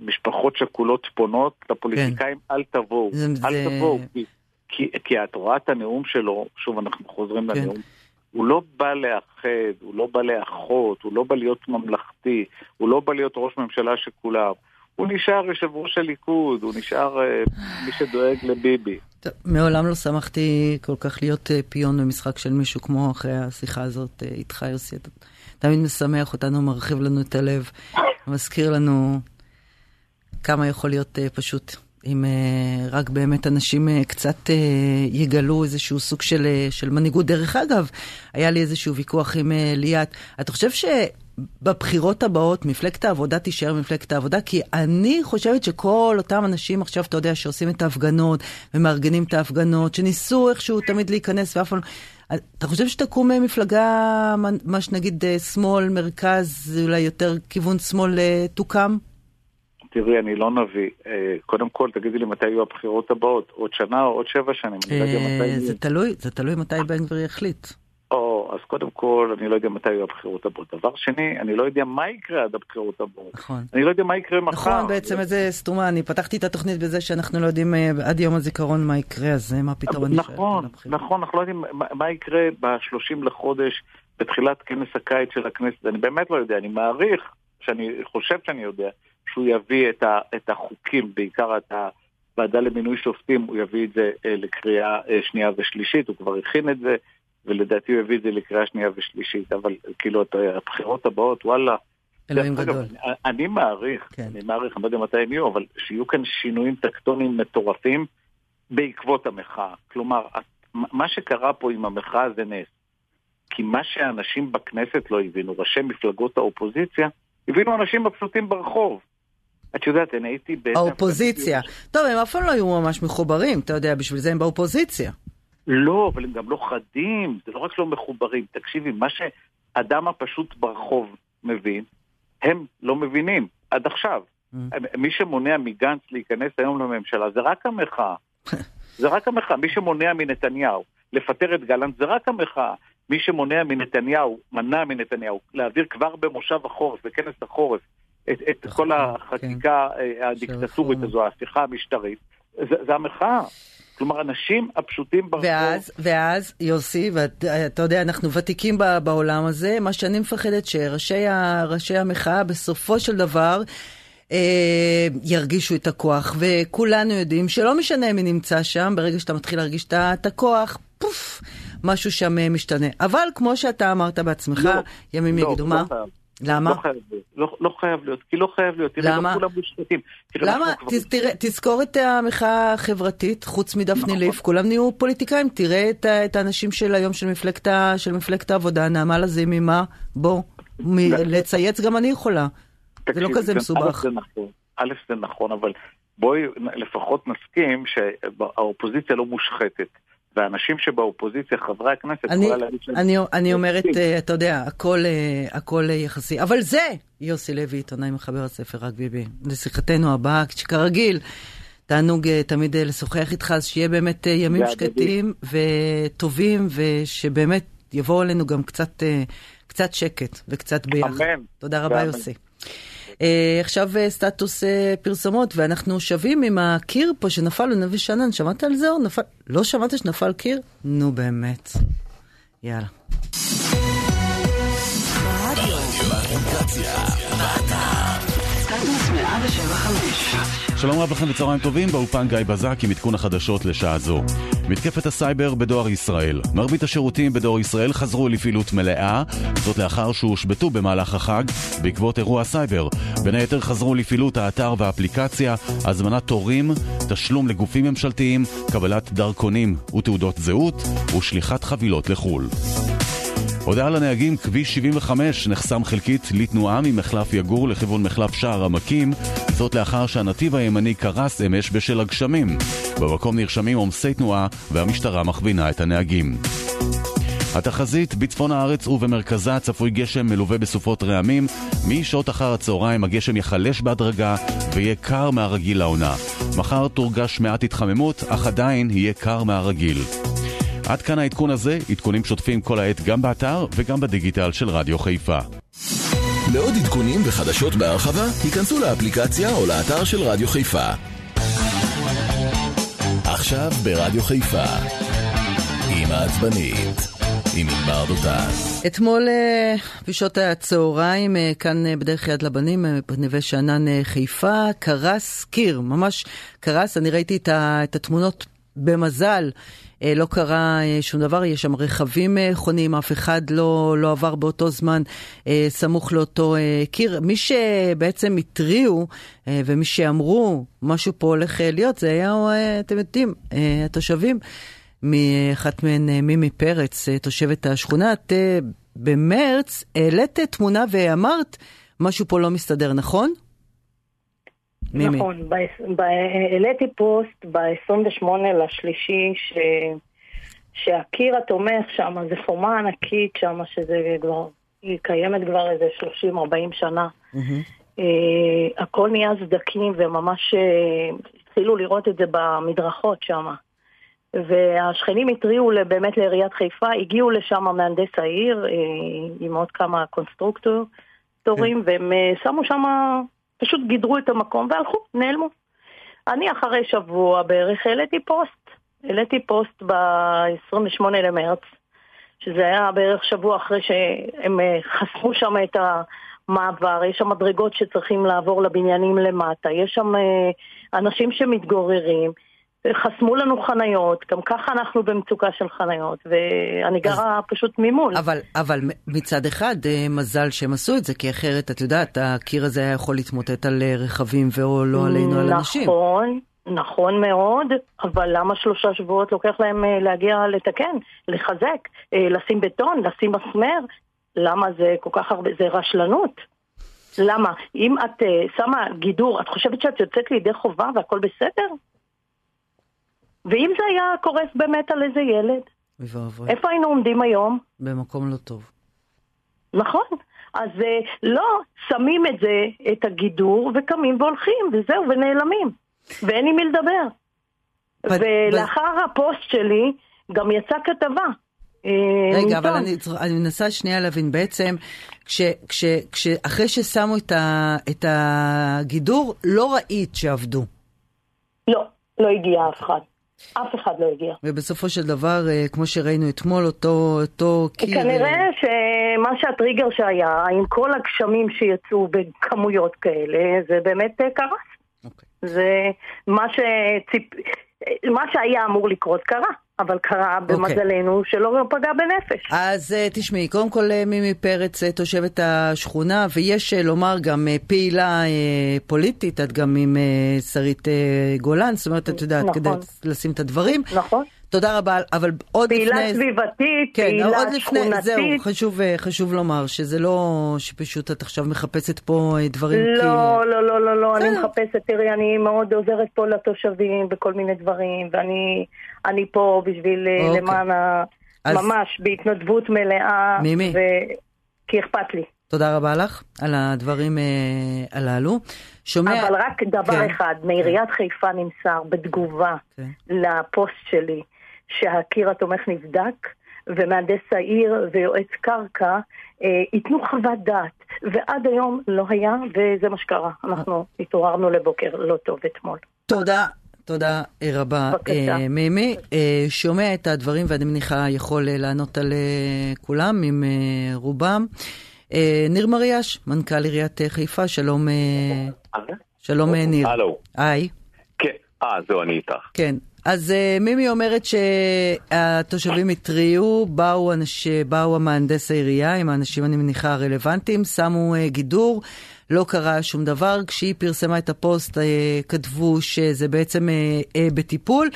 משפחות שכולות פונות לפוליטיקאים, כן. אל תבואו, זה, אל. תבואו. כי... כי, כי את רואה את הנאום שלו, שוב אנחנו חוזרים כן. לנאום, הוא לא בא לאחד, הוא לא בא לאחות, הוא לא בא להיות ממלכתי, הוא לא בא להיות ראש ממשלה של כולם. הוא נשאר יושב ראש הליכוד, הוא נשאר uh, מי שדואג לביבי. מעולם לא שמחתי כל כך להיות אה, פיון במשחק של מישהו כמו אחרי השיחה הזאת אה, איתך, יוסי. אתה תמיד משמח אותנו, מרחיב לנו את הלב, מזכיר לנו כמה יכול להיות אה, פשוט. אם רק באמת אנשים קצת יגלו איזשהו סוג של, של מנהיגות. דרך אגב, היה לי איזשהו ויכוח עם ליאת. אתה חושב ש... בבחירות הבאות מפלגת העבודה תישאר מפלגת העבודה, כי אני חושבת שכל אותם אנשים עכשיו, אתה יודע, שעושים את ההפגנות ומארגנים את ההפגנות, שניסו איכשהו תמיד להיכנס ואף פעם... לא- אתה חושב שתקום מפלגה, מה שנגיד שמאל, מרכז, אולי יותר כיוון שמאל תוקם? תראי, אני לא נביא. אה, קודם כל, תגידי לי מתי יהיו הבחירות הבאות, עוד שנה או עוד שבע שנים. לא זה תלוי, זה תלוי מתי בן גביר יחליט. או, אז קודם כל, אני לא יודע מתי יהיו הבחירות הבאות. דבר שני, אני לא יודע מה יקרה עד הבחירות הבאות. נכון. אני לא יודע מה יקרה מחר. נכון, בעצם איזה סתומה. אני פתחתי את התוכנית בזה שאנחנו לא יודעים אה, עד יום הזיכרון מה יקרה, אז מה פתאום אני שואלת נכון, נכון, אנחנו לא יודעים מה יקרה ב-30 לחודש, בתחילת כנס הקיץ של הכנסת. אני באמת לא יודע, אני מעריך, שאני חושב שאני יודע, שהוא יביא את, ה, את החוקים, בעיקר את הוועדה למינוי שופטים, הוא יביא את זה אה, לקריאה אה, שנייה ושלישית, הוא כבר הכין את זה. ולדעתי הוא הביא את זה לקריאה שנייה ושלישית, אבל כאילו הבחירות הבאות, וואלה. אלוהים גדול. אני, אני מעריך, כן. אני מעריך, אני לא יודע מתי הם יהיו, אבל שיהיו כאן שינויים טקטוניים מטורפים בעקבות המחאה. כלומר, מה שקרה פה עם המחאה זה נס. כי מה שאנשים בכנסת לא הבינו, ראשי מפלגות האופוזיציה, הבינו אנשים הפשוטים ברחוב. את יודעת, אני הייתי... האופוזיציה. טוב, הם אף פעם לא היו ממש מחוברים, אתה יודע, בשביל זה הם באופוזיציה. לא, אבל הם גם לא חדים, זה לא רק לא מחוברים. תקשיבי, מה שאדם הפשוט ברחוב מבין, הם לא מבינים, עד עכשיו. Mm. מי שמונע מגנץ להיכנס היום לממשלה זה רק המחאה. זה רק המחאה. מי שמונע מנתניהו לפטר את גלנט זה רק המחאה. מי שמונע מנתניהו, מנע מנתניהו, להעביר כבר במושב החורף, בכנס החורף, את, את כל כן. החקיקה כן. הדיקטטורית הזו, ההפיכה המשטרית, זה, זה המחאה. כלומר, אנשים הפשוטים ברחוב... ואז, ואז, יוסי, ואתה יודע, אנחנו ותיקים בעולם הזה, מה שאני מפחדת שראשי המחאה בסופו של דבר... אה, ירגישו את הכוח, וכולנו יודעים שלא משנה מי נמצא שם, ברגע שאתה מתחיל להרגיש את הכוח, פוף, משהו שם אה, משתנה. אבל כמו שאתה אמרת בעצמך, לא, ימים לא, יגידו לא מה? חייב. למה? לא חייב להיות, לא, לא חייב להיות, כי לא חייב להיות, תראה, למה? לא כולם מושחתים. למה? ת, תראה, תזכור את המחאה החברתית, חוץ מדפני נכון. ליף, כולם נהיו פוליטיקאים, תראה את, את האנשים של היום של מפלגת, של מפלגת העבודה, נעמה לזימי, מה? בוא, מ, לצייץ גם אני יכולה. תקשיב, זה לא כזה מסובך. נכון, א' זה נכון, אבל בואי לפחות נסכים שהאופוזיציה לא מושחתת. והאנשים שבאופוזיציה, חברי הכנסת, אני, אני, אני אומרת, uh, אתה יודע, הכל, uh, הכל uh, יחסי. אבל זה יוסי לוי, עיתונאי מחבר הספר רק ביבי. לשיחתנו הבאה, שכרגיל, תענוג תמיד לשוחח איתך, אז שיהיה באמת ימים שקטים וטובים, ושבאמת יבואו עלינו גם קצת, קצת שקט וקצת ביחד. אמן. תודה רבה, יוסי. אה, עכשיו אה, סטטוס אה, פרסומות, ואנחנו שווים עם הקיר פה שנפל לנווה שאנן. שמעת על זה נפל? לא שמעת שנפל קיר? נו באמת. יאללה. שלום רב לכם וצהריים טובים, באולפן גיא בזק עם עדכון החדשות לשעה זו. מתקפת הסייבר בדואר ישראל. מרבית השירותים בדואר ישראל חזרו לפעילות מלאה, זאת לאחר שהושבתו במהלך החג בעקבות אירוע סייבר. בין היתר חזרו לפעילות האתר והאפליקציה, הזמנת תורים, תשלום לגופים ממשלתיים, קבלת דרכונים ותעודות זהות ושליחת חבילות לחו"ל. הודעה לנהגים, כביש 75 נחסם חלקית לתנועה ממחלף יגור לכיוון מחלף שער עמקים, זאת לאחר שהנתיב הימני קרס אמש בשל הגשמים. במקום נרשמים עומסי תנועה והמשטרה מכווינה את הנהגים. התחזית בצפון הארץ ובמרכזה צפוי גשם מלווה בסופות רעמים. משעות אחר הצהריים הגשם יחלש בהדרגה ויהיה קר מהרגיל לעונה. מחר תורגש מעט התחממות, אך עדיין יהיה קר מהרגיל. עד כאן העדכון הזה, עדכונים שוטפים כל העת גם באתר וגם בדיגיטל של רדיו חיפה. לעוד עדכונים וחדשות בהרחבה, היכנסו לאפליקציה או לאתר של רדיו חיפה. עכשיו ברדיו חיפה, עם העצבנית. עם ענבר דותן. אתמול אה, בשעות הצהריים, אה, כאן אה, בדרך יד לבנים, בנווה שאנן חיפה, קרס קיר, ממש קרס, אני ראיתי את התמונות במזל, לא קרה אה, שום דבר, יש שם רכבים אה, חונים, אף אחד לא, לא עבר באותו זמן סמוך לאותו קיר. מי שבעצם התריעו ומי שאמרו משהו פה הולך להיות, זה היה, אתם יודעים, התושבים. מאחת מהן, מימי פרץ, תושבת השכונה. את במרץ העלית תמונה ואמרת, משהו פה לא מסתדר, נכון? מימי. נכון, העליתי פוסט ב-28 לשלישי ש... שהקיר התומך שם זה חומה ענקית שם, שזה כבר, היא קיימת כבר איזה 30-40 שנה. Mm-hmm. הכל נהיה סדקים וממש uh, התחילו לראות את זה במדרכות שם. והשכנים התריעו באמת לעיריית חיפה, הגיעו לשם מהנדס העיר אה, עם עוד כמה קונסטרוקטורים, כן. והם שמו שם פשוט גידרו את המקום והלכו, נעלמו. אני אחרי שבוע בערך העליתי פוסט. העליתי פוסט ב-28 למרץ, שזה היה בערך שבוע אחרי שהם אה, חסמו שם את המעבר, יש שם מדרגות שצריכים לעבור לבניינים למטה, יש שם אה, אנשים שמתגוררים. חסמו לנו חניות, גם ככה אנחנו במצוקה של חניות, ואני גרה אז, פשוט ממול. אבל, אבל מצד אחד, אה, מזל שהם עשו את זה, כי אחרת, את יודעת, הקיר הזה היה יכול להתמוטט על אה, רכבים ואו לא עלינו, על אנשים. נכון, נכון מאוד, אבל למה שלושה שבועות לוקח להם אה, להגיע לתקן, לחזק, לשים בטון, לשים מסמר? למה זה כל כך הרבה, זה רשלנות. למה? אם את שמה גידור, את חושבת שאת יוצאת לידי חובה והכל בסדר? ואם זה היה קורס באמת על איזה ילד? איפה היינו עומדים היום? במקום לא טוב. נכון. אז אה, לא שמים את זה, את הגידור, וקמים והולכים, וזהו, ונעלמים. ואין עם מי לדבר. ולאחר הפוסט שלי גם יצאה כתבה. אה, רגע, אבל אני, אני מנסה שנייה להבין, בעצם, כש, כש, כש, אחרי ששמו את, ה, את הגידור, לא ראית שעבדו. לא, לא הגיע אף אחד. אף אחד לא הגיע. ובסופו של דבר, אה, כמו שראינו אתמול, אותו, אותו קיר... כנראה אה, שמה שהטריגר שהיה, עם כל הגשמים שיצאו בכמויות כאלה, זה באמת אה, קרס. Okay. אוקיי. זה מה, שציפ... מה שהיה אמור לקרות קרה. אבל קרה אוקיי. במזלנו okay. שלא פגע בנפש. אז uh, תשמעי, קודם כל uh, מימי פרץ, uh, תושבת השכונה, ויש לומר גם פעילה פוליטית, את גם עם שרית גולן, זאת אומרת, את יודעת, נכון. כדי לשים את הדברים. נכון. תודה רבה, אבל עוד פעילה לפני... פעילה סביבתית, כן, פעילה עוד לפני, שכונתית. זהו, חשוב, חשוב לומר שזה לא שפשוט את עכשיו מחפשת פה דברים לא, כי... לא, לא, לא, לא, לא, אני מחפשת, תראי, אני מאוד עוזרת פה לתושבים בכל מיני דברים, ואני אני פה בשביל אוקיי. למען ה... אז... ממש בהתנדבות מלאה. מימי. ו... כי אכפת לי. תודה רבה לך על הדברים אה, הללו. שומע... אבל רק דבר כן. אחד, מעיריית. חיפה נמסר בתגובה כן. לפוסט שלי, שהקיר התומך נבדק, ומהנדס העיר ויועץ קרקע אה, ייתנו חוות דעת, ועד היום לא היה, וזה מה שקרה. אנחנו התעוררנו לבוקר לא טוב אתמול. תודה. תודה רבה, אה, מימי. אה, שומע את הדברים ואני מניחה יכול אה, לענות על אה, כולם, עם אה, רובם. אה, ניר מריאש, מנכ"ל עיריית חיפה, שלום, אה, שלום אה, ניר. הלו. היי. כן, אה, זהו, אני איתך. כן. אז uh, מימי אומרת שהתושבים התריעו, באו, אנש, באו המהנדס העירייה עם האנשים, אני מניחה, הרלוונטיים, שמו uh, גידור, לא קרה שום דבר. כשהיא פרסמה את הפוסט, uh, כתבו שזה בעצם uh, uh, בטיפול.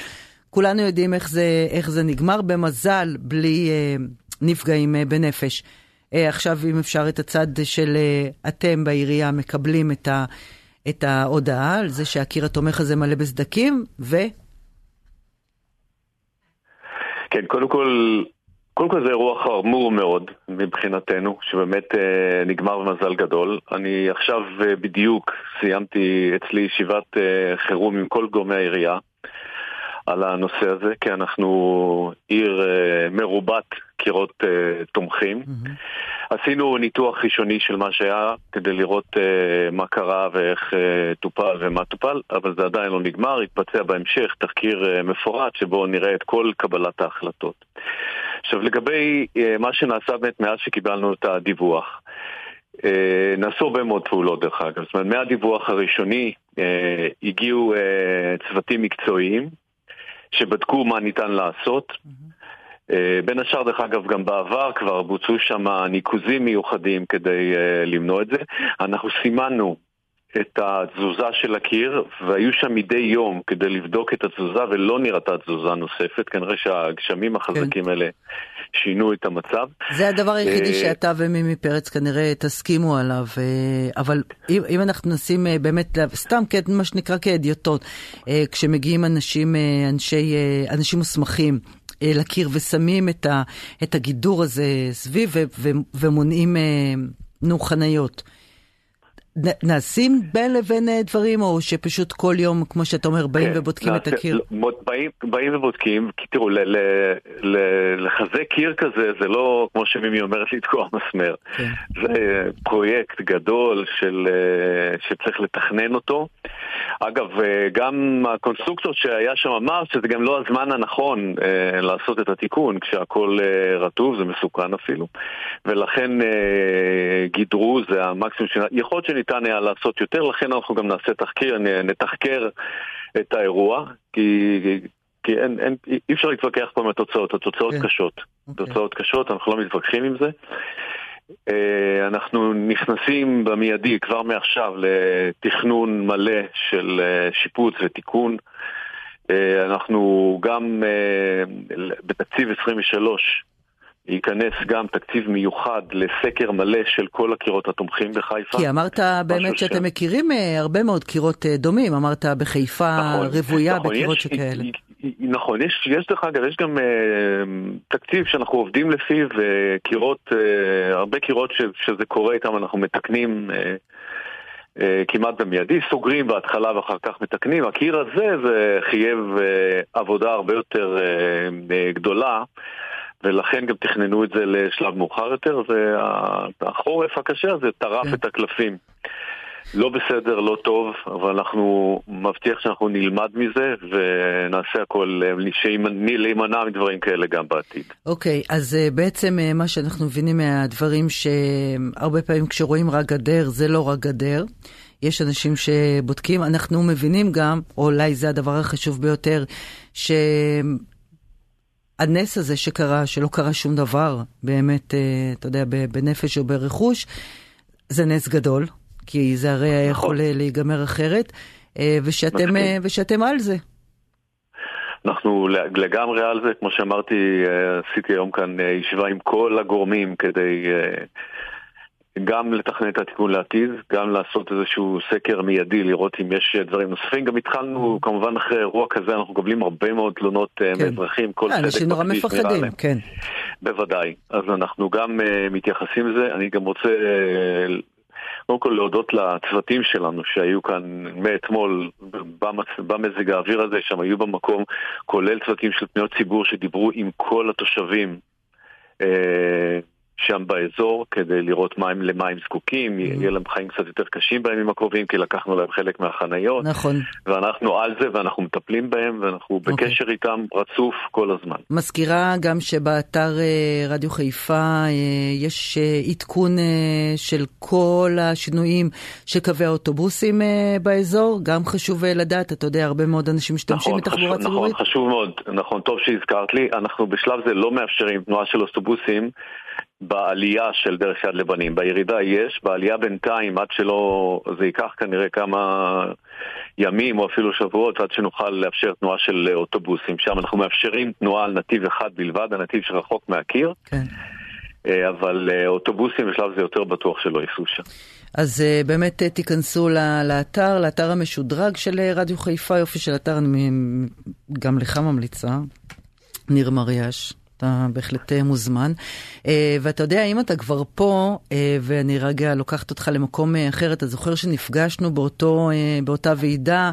כולנו יודעים איך זה, איך זה נגמר, במזל, בלי uh, נפגעים uh, בנפש. Uh, עכשיו, אם אפשר, את הצד של uh, אתם בעירייה מקבלים את, ה, את ההודעה על זה שהקיר התומך הזה מלא בסדקים, ו... כן, קודם כל, קודם כל זה אירוע חמור מאוד מבחינתנו, שבאמת אה, נגמר במזל גדול. אני עכשיו אה, בדיוק סיימתי אצלי ישיבת אה, חירום עם כל גורמי העירייה על הנושא הזה, כי אנחנו עיר אה, מרובת קירות אה, תומכים. Mm-hmm. עשינו ניתוח ראשוני של מה שהיה כדי לראות אה, מה קרה ואיך טופל ומה טופל, אבל זה עדיין לא נגמר, יתבצע בהמשך תחקיר מפורט שבו נראה את כל קבלת ההחלטות. עכשיו לגבי מה שנעשה באמת מאז שקיבלנו את הדיווח. נעשו הרבה מאוד פעולות דרך אגב, זאת אומרת מהדיווח הראשוני הגיעו צוותים מקצועיים שבדקו מה ניתן לעשות. Mm-hmm. בין השאר, דרך אגב, גם בעבר כבר בוצעו שם ניקוזים מיוחדים כדי למנוע את זה. אנחנו סימנו את התזוזה של הקיר, והיו שם מדי יום כדי לבדוק את התזוזה, ולא נראתה תזוזה נוספת. כנראה שהגשמים החזקים כן. האלה שינו את המצב. זה הדבר היחידי אה, שאתה ומימי פרץ כנראה תסכימו עליו, אה, אבל אם, אם אנחנו נשים אה, באמת, סתם מה שנקרא כאדיוטות, כשמגיעים אנשים, אנשי, אנשים מוסמכים, לקיר ושמים את, ה, את הגידור הזה סביב ו, ו, ומונעים, נו, חניות. נעשים בין לבין אה, דברים, או שפשוט כל יום, כמו שאתה אומר, באים כן, ובודקים נעשה, את הקיר? לא, באים, באים ובודקים, כי תראו, ל, ל, ל, לחזק קיר כזה, זה לא, כמו שמימי אומרת, לתקוע מסמר. כן. זה פרויקט גדול של, אה, שצריך לתכנן אותו. אגב, אה, גם הקונסטרוקטור שהיה שם אמר שזה גם לא הזמן הנכון אה, לעשות את התיקון, כשהכול אה, רטוב, זה מסוכן אפילו. ולכן אה, גידרו, זה המקסימום ש... יכול להיות שניתן היה לעשות יותר, לכן אנחנו גם נעשה תחקיר, נתחקר את האירוע, כי... כי אין, אין, אי אפשר להתווכח פה עם התוצאות, התוצאות כן. קשות. Okay. אוקיי. תוצאות קשות, אנחנו לא מתווכחים עם זה. אה, אנחנו נכנסים במיידי כבר מעכשיו לתכנון מלא של אה, שיפוץ ותיקון. אה, אנחנו גם בתקציב 23 ייכנס גם תקציב מיוחד לסקר מלא של כל הקירות התומכים בחיפה. כי אמרת באמת שאתם ש... מכירים הרבה מאוד קירות דומים, אמרת בחיפה נכון, רוויה נכון, בקירות יש, שכאלה. נכון, יש, יש דרך אגב, יש גם uh, תקציב שאנחנו עובדים לפיו, וקירות, uh, uh, הרבה קירות ש, שזה קורה איתם אנחנו מתקנים uh, כמעט במיידי, סוגרים בהתחלה ואחר כך מתקנים. הקיר הזה זה חייב עבודה הרבה יותר גדולה. ולכן גם תכננו את זה לשלב מאוחר יותר, והחורף הקשה הזה טרף כן. את הקלפים. לא בסדר, לא טוב, אבל אנחנו מבטיח שאנחנו נלמד מזה ונעשה הכל להימנע מדברים כאלה גם בעתיד. אוקיי, okay, אז אה, בעצם אה, מה שאנחנו מבינים מהדברים שהרבה פעמים כשרואים רק גדר, זה לא רק גדר. יש אנשים שבודקים, אנחנו מבינים גם, או אולי זה הדבר החשוב ביותר, שהנס הזה שקרה, שלא קרה שום דבר, באמת, אה, אתה יודע, בנפש או ברכוש, זה נס גדול. כי זה הרי היה יכול נכון. להיגמר אחרת, אה, ושאתם, אה, ושאתם על זה. אנחנו לגמרי על זה, כמו שאמרתי, אה, עשיתי היום כאן ישיבה עם כל הגורמים כדי גם לתכנן את התיקון לעתיד, גם לעשות איזשהו סקר מיידי, לראות אם יש דברים נוספים. גם התחלנו, כמובן אחרי אירוע כזה, אנחנו מקבלים הרבה מאוד תלונות כן. מאזרחים, כל צדק אנשים נורא מפחדים, כן. בוודאי. אז אנחנו גם מתייחסים לזה. אני גם רוצה קודם כל להודות לצוותים שלנו שהיו כאן מאתמול במזג האוויר הזה, שם היו במקום, כולל צוותים של פניות ציבור שדיברו עם כל התושבים. אה, שם באזור כדי לראות מה הם, למה הם זקוקים, mm-hmm. יהיה להם חיים קצת יותר קשים בימים הקרובים כי לקחנו להם חלק מהחניות. נכון. ואנחנו על זה ואנחנו מטפלים בהם ואנחנו okay. אוקיי. בקשר איתם רצוף כל הזמן. מזכירה גם שבאתר אה, רדיו חיפה אה, יש אה, עדכון של כל השינויים של קווי האוטובוסים באזור, גם חשוב לדעת, אתה יודע, הרבה מאוד אנשים משתמשים נכון, בתחבורה חשוב, ציבורית. נכון, חשוב מאוד, נכון, טוב שהזכרת לי, אנחנו בשלב זה לא מאפשרים תנועה של אוטובוסים. בעלייה של דרך יד לבנים. בירידה יש, בעלייה בינתיים, עד שלא, זה ייקח כנראה כמה ימים או אפילו שבועות עד שנוכל לאפשר תנועה של אוטובוסים. שם אנחנו מאפשרים תנועה על נתיב אחד בלבד, הנתיב שרחוק מהקיר. כן. אה, אבל אה, אוטובוסים בשלב זה יותר בטוח שלא ייסעו שם. אז אה, באמת תיכנסו לאתר, לאתר המשודרג של רדיו חיפה, יופי של אתר, אני גם לך ממליצה, ניר מריאש. אתה בהחלט אה, מוזמן. אה, ואתה יודע, אם אתה כבר פה, אה, ואני רגע לוקחת אותך למקום אחר, אתה זוכר שנפגשנו באותו, באותה ועידה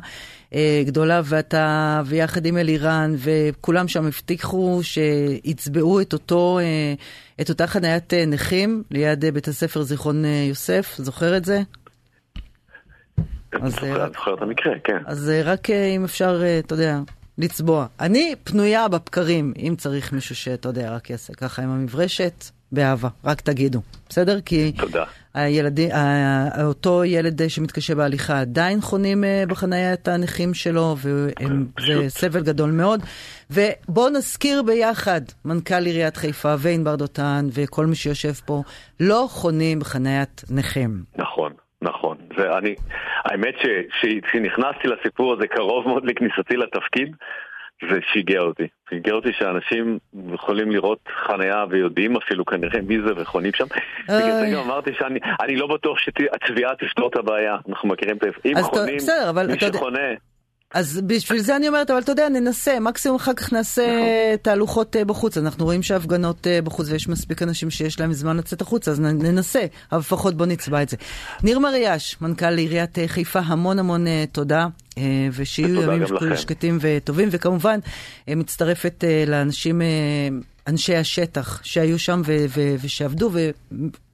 גדולה, ואתה, ויחד עם אלירן, וכולם שם הבטיחו שיצבעו את אותו, את אותה חניית נכים ליד בית הספר זיכרון יוסף, זוכר את זה? אני זוכר את המקרה, כן. אז רק אם אפשר, אתה יודע, לצבוע. אני פנויה בבקרים, אם צריך מישהו שאתה יודע, רק יעשה ככה עם המברשת, באהבה, רק תגידו, בסדר? כי... תודה. הילדי, אותו ילד שמתקשה בהליכה עדיין חונים בחניית הנכים שלו, וזה סבל גדול מאוד. ובואו נזכיר ביחד, מנכ"ל עיריית חיפה וענבר דותן וכל מי שיושב פה, לא חונים בחניית נכים. נכון. ואני, האמת שכשנכנסתי לסיפור הזה קרוב מאוד לכניסתי לתפקיד, זה שיגע אותי. שיגע אותי שאנשים יכולים לראות חניה ויודעים אפילו כנראה מי זה וחונים שם. בגלל זה גם אמרתי שאני לא בטוח שהצביעה תפתור את הבעיה. אנחנו מכירים את זה. אם חונים, מי שחונה... אז בשביל זה אני אומרת, אבל אתה יודע, ננסה, מקסימום אחר כך נעשה נכון. תהלוכות אה, בחוץ. אנחנו רואים שההפגנות אה, בחוץ ויש מספיק אנשים שיש להם זמן לצאת החוצה, אז ננסה, אבל לפחות בוא נצבע את זה. ניר מריאש, מנכ"ל עיריית אה, חיפה, המון המון תודה, ושיהיו ימים שקטים וטובים, וכמובן מצטרפת לאנשים, אנשי השטח שהיו שם ושעבדו,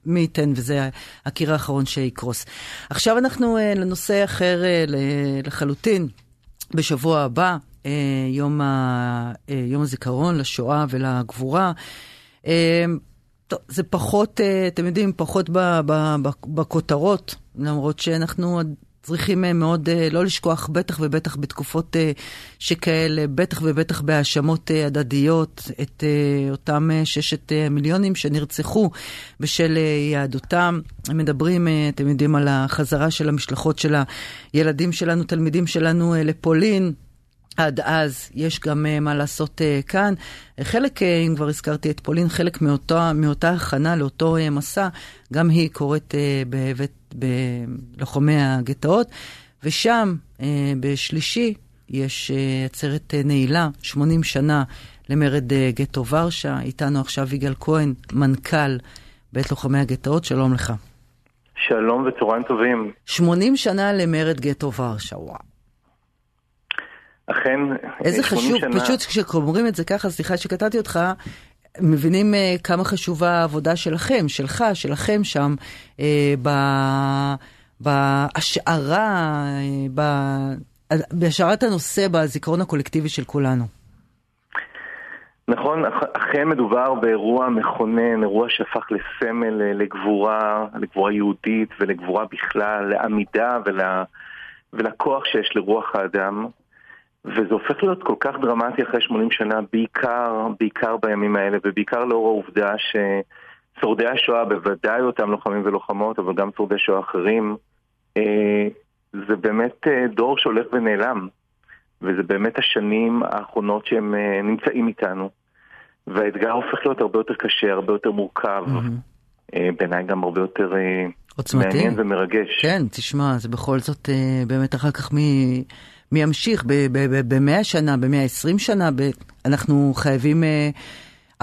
ומי ייתן, וזה הקיר האחרון שיקרוס. עכשיו אנחנו לנושא אחר לחלוטין. בשבוע הבא, אה, יום, ה, אה, יום הזיכרון לשואה ולגבורה. אה, זה פחות, אתם יודעים, פחות בכותרות, למרות שאנחנו צריכים מאוד לא לשכוח, בטח ובטח בתקופות שכאלה, בטח ובטח בהאשמות הדדיות, את אותם ששת מיליונים שנרצחו בשל יהדותם. הם מדברים, אתם יודעים, על החזרה של המשלחות של הילדים שלנו, תלמידים שלנו לפולין. עד אז יש גם uh, מה לעשות uh, כאן. חלק, uh, אם כבר הזכרתי את פולין, חלק מאותה, מאותה הכנה לאותו מסע, גם היא קורית בבית, בלוחמי הגטאות, ושם, בשלישי, יש עצרת נעילה, 80 שנה למרד גטו ורשה. איתנו עכשיו יגאל כהן, מנכ"ל בית לוחמי הגטאות, שלום לך. שלום וצהריים טובים. 80 שנה למרד גטו ורשה, וואו. אכן, איזה חשוב, שנה... פשוט כשאומרים את זה ככה, סליחה שקטעתי אותך, מבינים uh, כמה חשובה העבודה שלכם, שלך, שלכם שם, uh, ב... בהשערה, uh, ב... בהשערת הנושא בזיכרון הקולקטיבי של כולנו. נכון, אכן מדובר באירוע מכונן, אירוע שהפך לסמל לגבורה, לגבורה יהודית ולגבורה בכלל, לעמידה ול... ולכוח שיש לרוח האדם. וזה הופך להיות כל כך דרמטי אחרי 80 שנה, בעיקר, בעיקר בימים האלה, ובעיקר לאור העובדה ששורדי השואה, בוודאי אותם לוחמים ולוחמות, אבל גם שורדי שואה אחרים, אה, זה באמת אה, דור שהולך ונעלם. וזה באמת השנים האחרונות שהם אה, נמצאים איתנו. והאתגר הופך להיות הרבה יותר קשה, הרבה יותר מורכב. Mm-hmm. בעיניי גם הרבה יותר עוצמתי. מעניין ומרגש. כן, תשמע, זה בכל זאת באמת אחר כך מ... מי ימשיך במאה שנה, במאה עשרים שנה, ב- אנחנו חייבים אה,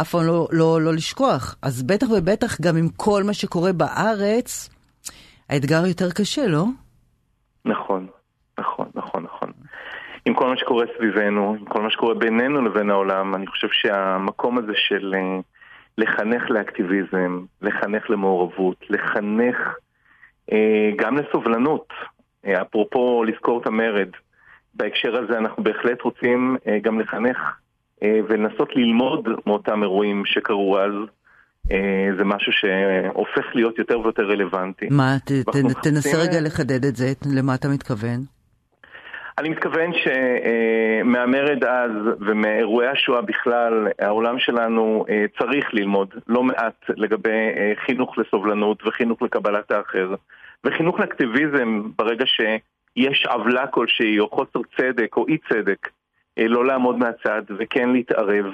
אף פעם לא, לא, לא לשכוח. אז בטח ובטח גם עם כל מה שקורה בארץ, האתגר יותר קשה, לא? נכון, נכון, נכון, נכון. עם כל מה שקורה סביבנו, עם כל מה שקורה בינינו לבין העולם, אני חושב שהמקום הזה של אה, לחנך לאקטיביזם, לחנך למעורבות, לחנך אה, גם לסובלנות, אה, אפרופו לזכור את המרד, בהקשר הזה אנחנו בהחלט רוצים אה, גם לחנך אה, ולנסות ללמוד מאותם אירועים שקרו אז. אה, זה משהו שהופך להיות יותר ויותר רלוונטי. מה, ת, ת, תנסה רגע לחדד את זה, למה אתה מתכוון? אני מתכוון שמהמרד אז ומאירועי השואה בכלל, העולם שלנו צריך ללמוד לא מעט לגבי חינוך לסובלנות וחינוך לקבלת האחר וחינוך לאקטיביזם ברגע ש... יש עוולה כלשהי, או חוסר צדק, או אי צדק, אה, לא לעמוד מהצד, וכן להתערב,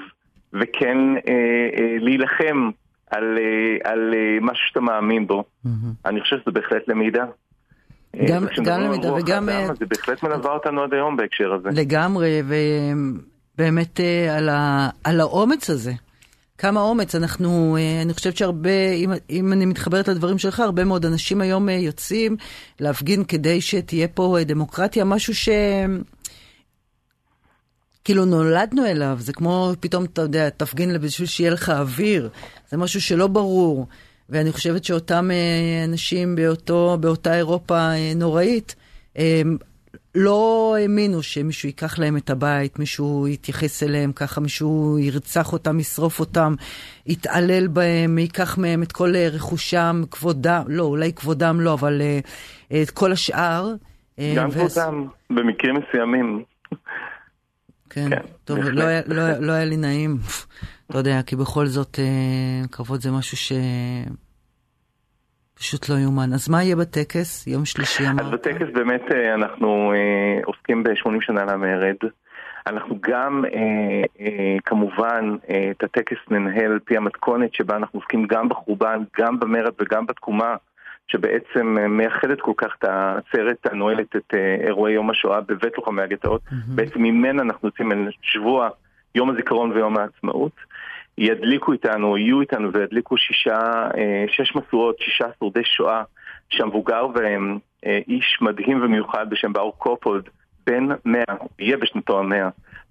וכן אה, אה, להילחם על, אה, על אה, משהו שאתה מאמין בו. Mm-hmm. אני חושב שזה בהחלט למידה. אה, גם, גם למידה וגם... האדם, זה בהחלט מלווה אותנו עד היום בהקשר הזה. לגמרי, ובאמת על, ה, על האומץ הזה. כמה אומץ. אנחנו, אה, אני חושבת שהרבה, אם, אם אני מתחברת לדברים שלך, הרבה מאוד אנשים היום אה, יוצאים להפגין כדי שתהיה פה אה, דמוקרטיה, משהו ש... כאילו נולדנו אליו, זה כמו פתאום, אתה יודע, תפגין בשביל שיהיה לך אוויר, זה משהו שלא ברור. ואני חושבת שאותם אנשים באותו, באותה אירופה נוראית, לא האמינו שמישהו ייקח להם את הבית, מישהו יתייחס אליהם ככה, מישהו ירצח אותם, ישרוף אותם, יתעלל בהם, ייקח מהם את כל רכושם, כבודם, לא, אולי כבודם לא, אבל את כל השאר. גם ו... כבודם, במקרים מסוימים. כן, כן טוב, לא היה, לא, לא היה לי נעים, אתה יודע, כי בכל זאת כבוד זה משהו ש... פשוט לא יאומן. אז מה יהיה בטקס? יום שלישי אמרת? אז בטקס באמת אה, אנחנו אה, עוסקים ב-80 שנה למרד. אנחנו גם, אה, אה, כמובן, אה, את הטקס ננהל על פי המתכונת שבה אנחנו עוסקים גם בחורבן, גם במרד וגם בתקומה, שבעצם אה, מייחדת כל כך את העצרת הנועלת את אירועי יום השואה בבית לוחמי הגטאות. Mm-hmm. בעצם ממנה אנחנו יוצאים אל שבוע יום הזיכרון ויום העצמאות. ידליקו איתנו, יהיו איתנו וידליקו שישה, אה, שש משואות, שישה שורדי שואה, שהמבוגר בהם אה, איש מדהים ומיוחד בשם באור קופולד, בן מאה, יהיה בשנתו המאה,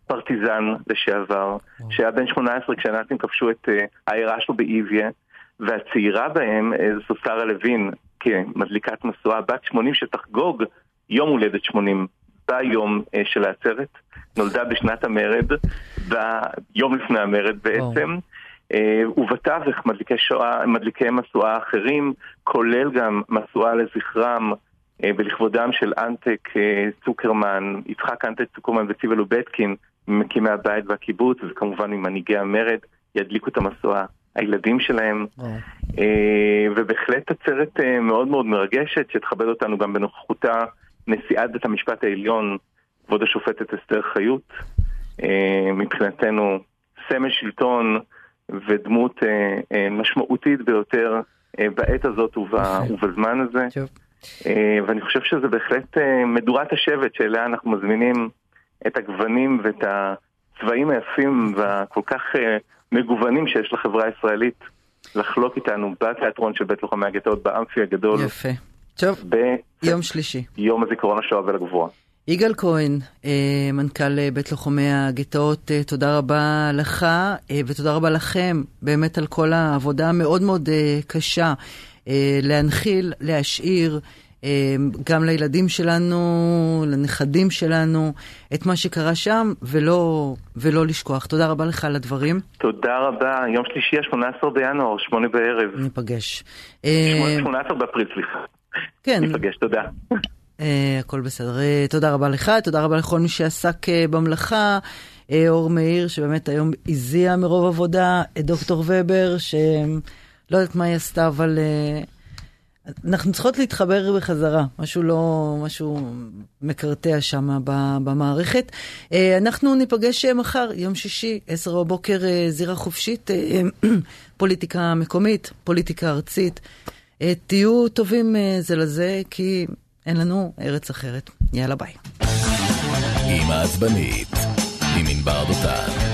פרטיזן לשעבר, שהיה בן 18 כשהנאצים כבשו את אה, העיירה שלו באיביה, והצעירה בהם זו שרה לוין, כמדליקת משואה, בת 80 שתחגוג יום הולדת 80 ביום של העצרת. נולדה בשנת המרד, ביום לפני המרד בעצם. אה, ובתווך מדליקי, שואה, מדליקי משואה אחרים, כולל גם משואה לזכרם אה, ולכבודם של אנטק אה, צוקרמן, יצחק אנטק צוקרמן וציבל לובטקין, ממקימי הבית והקיבוץ, וכמובן ממנהיגי המרד, ידליקו את המשואה. הילדים שלהם, ובהחלט עצרת מאוד מאוד מרגשת, שתכבד אותנו גם בנוכחותה נשיאת בית המשפט העליון כבוד השופטת אסתר חיות, אה, מבחינתנו סמל שלטון ודמות אה, אה, משמעותית ביותר בעת הזאת ובזמן הזה. ואני חושב שזה בהחלט מדורת השבט שאליה אנחנו מזמינים את הגוונים ואת הצבעים היפים והכל כך מגוונים שיש לחברה הישראלית לחלוק איתנו בתיאטרון של בית לוחמי הגטאות באמפי הגדול. יפה. טוב, יום שלישי. יום הזיכרון השואה ולגבוה. יגאל כהן, אה, מנכ"ל אה, בית לוחמי הגטאות, אה, תודה רבה לך ותודה רבה לכם באמת על כל העבודה המאוד מאוד קשה להנחיל, להשאיר. גם לילדים שלנו, לנכדים שלנו, את מה שקרה שם, ולא, ולא לשכוח. תודה רבה לך על הדברים. תודה רבה. יום שלישי, ה-18 בינואר, שמונה בערב. ניפגש. 18 באפריל, סליחה. כן. ניפגש, תודה. Uh, הכל בסדר. Uh, תודה רבה לך, תודה רבה לכל מי שעסק uh, במלאכה. uh, אור מאיר, שבאמת היום הזיע מרוב עבודה, את דוקטור ובר, שלא יודעת מה היא עשתה, אבל uh, אנחנו צריכות להתחבר בחזרה. משהו לא, משהו מקרטע שם במערכת. Uh, אנחנו ניפגש מחר, יום שישי, עשר בבוקר, uh, זירה חופשית, uh, פוליטיקה מקומית, פוליטיקה ארצית. Uh, תהיו טובים uh, זה לזה, כי... אין לנו ארץ אחרת. יאללה ביי. עם העצבנית, עם ענבר דותן.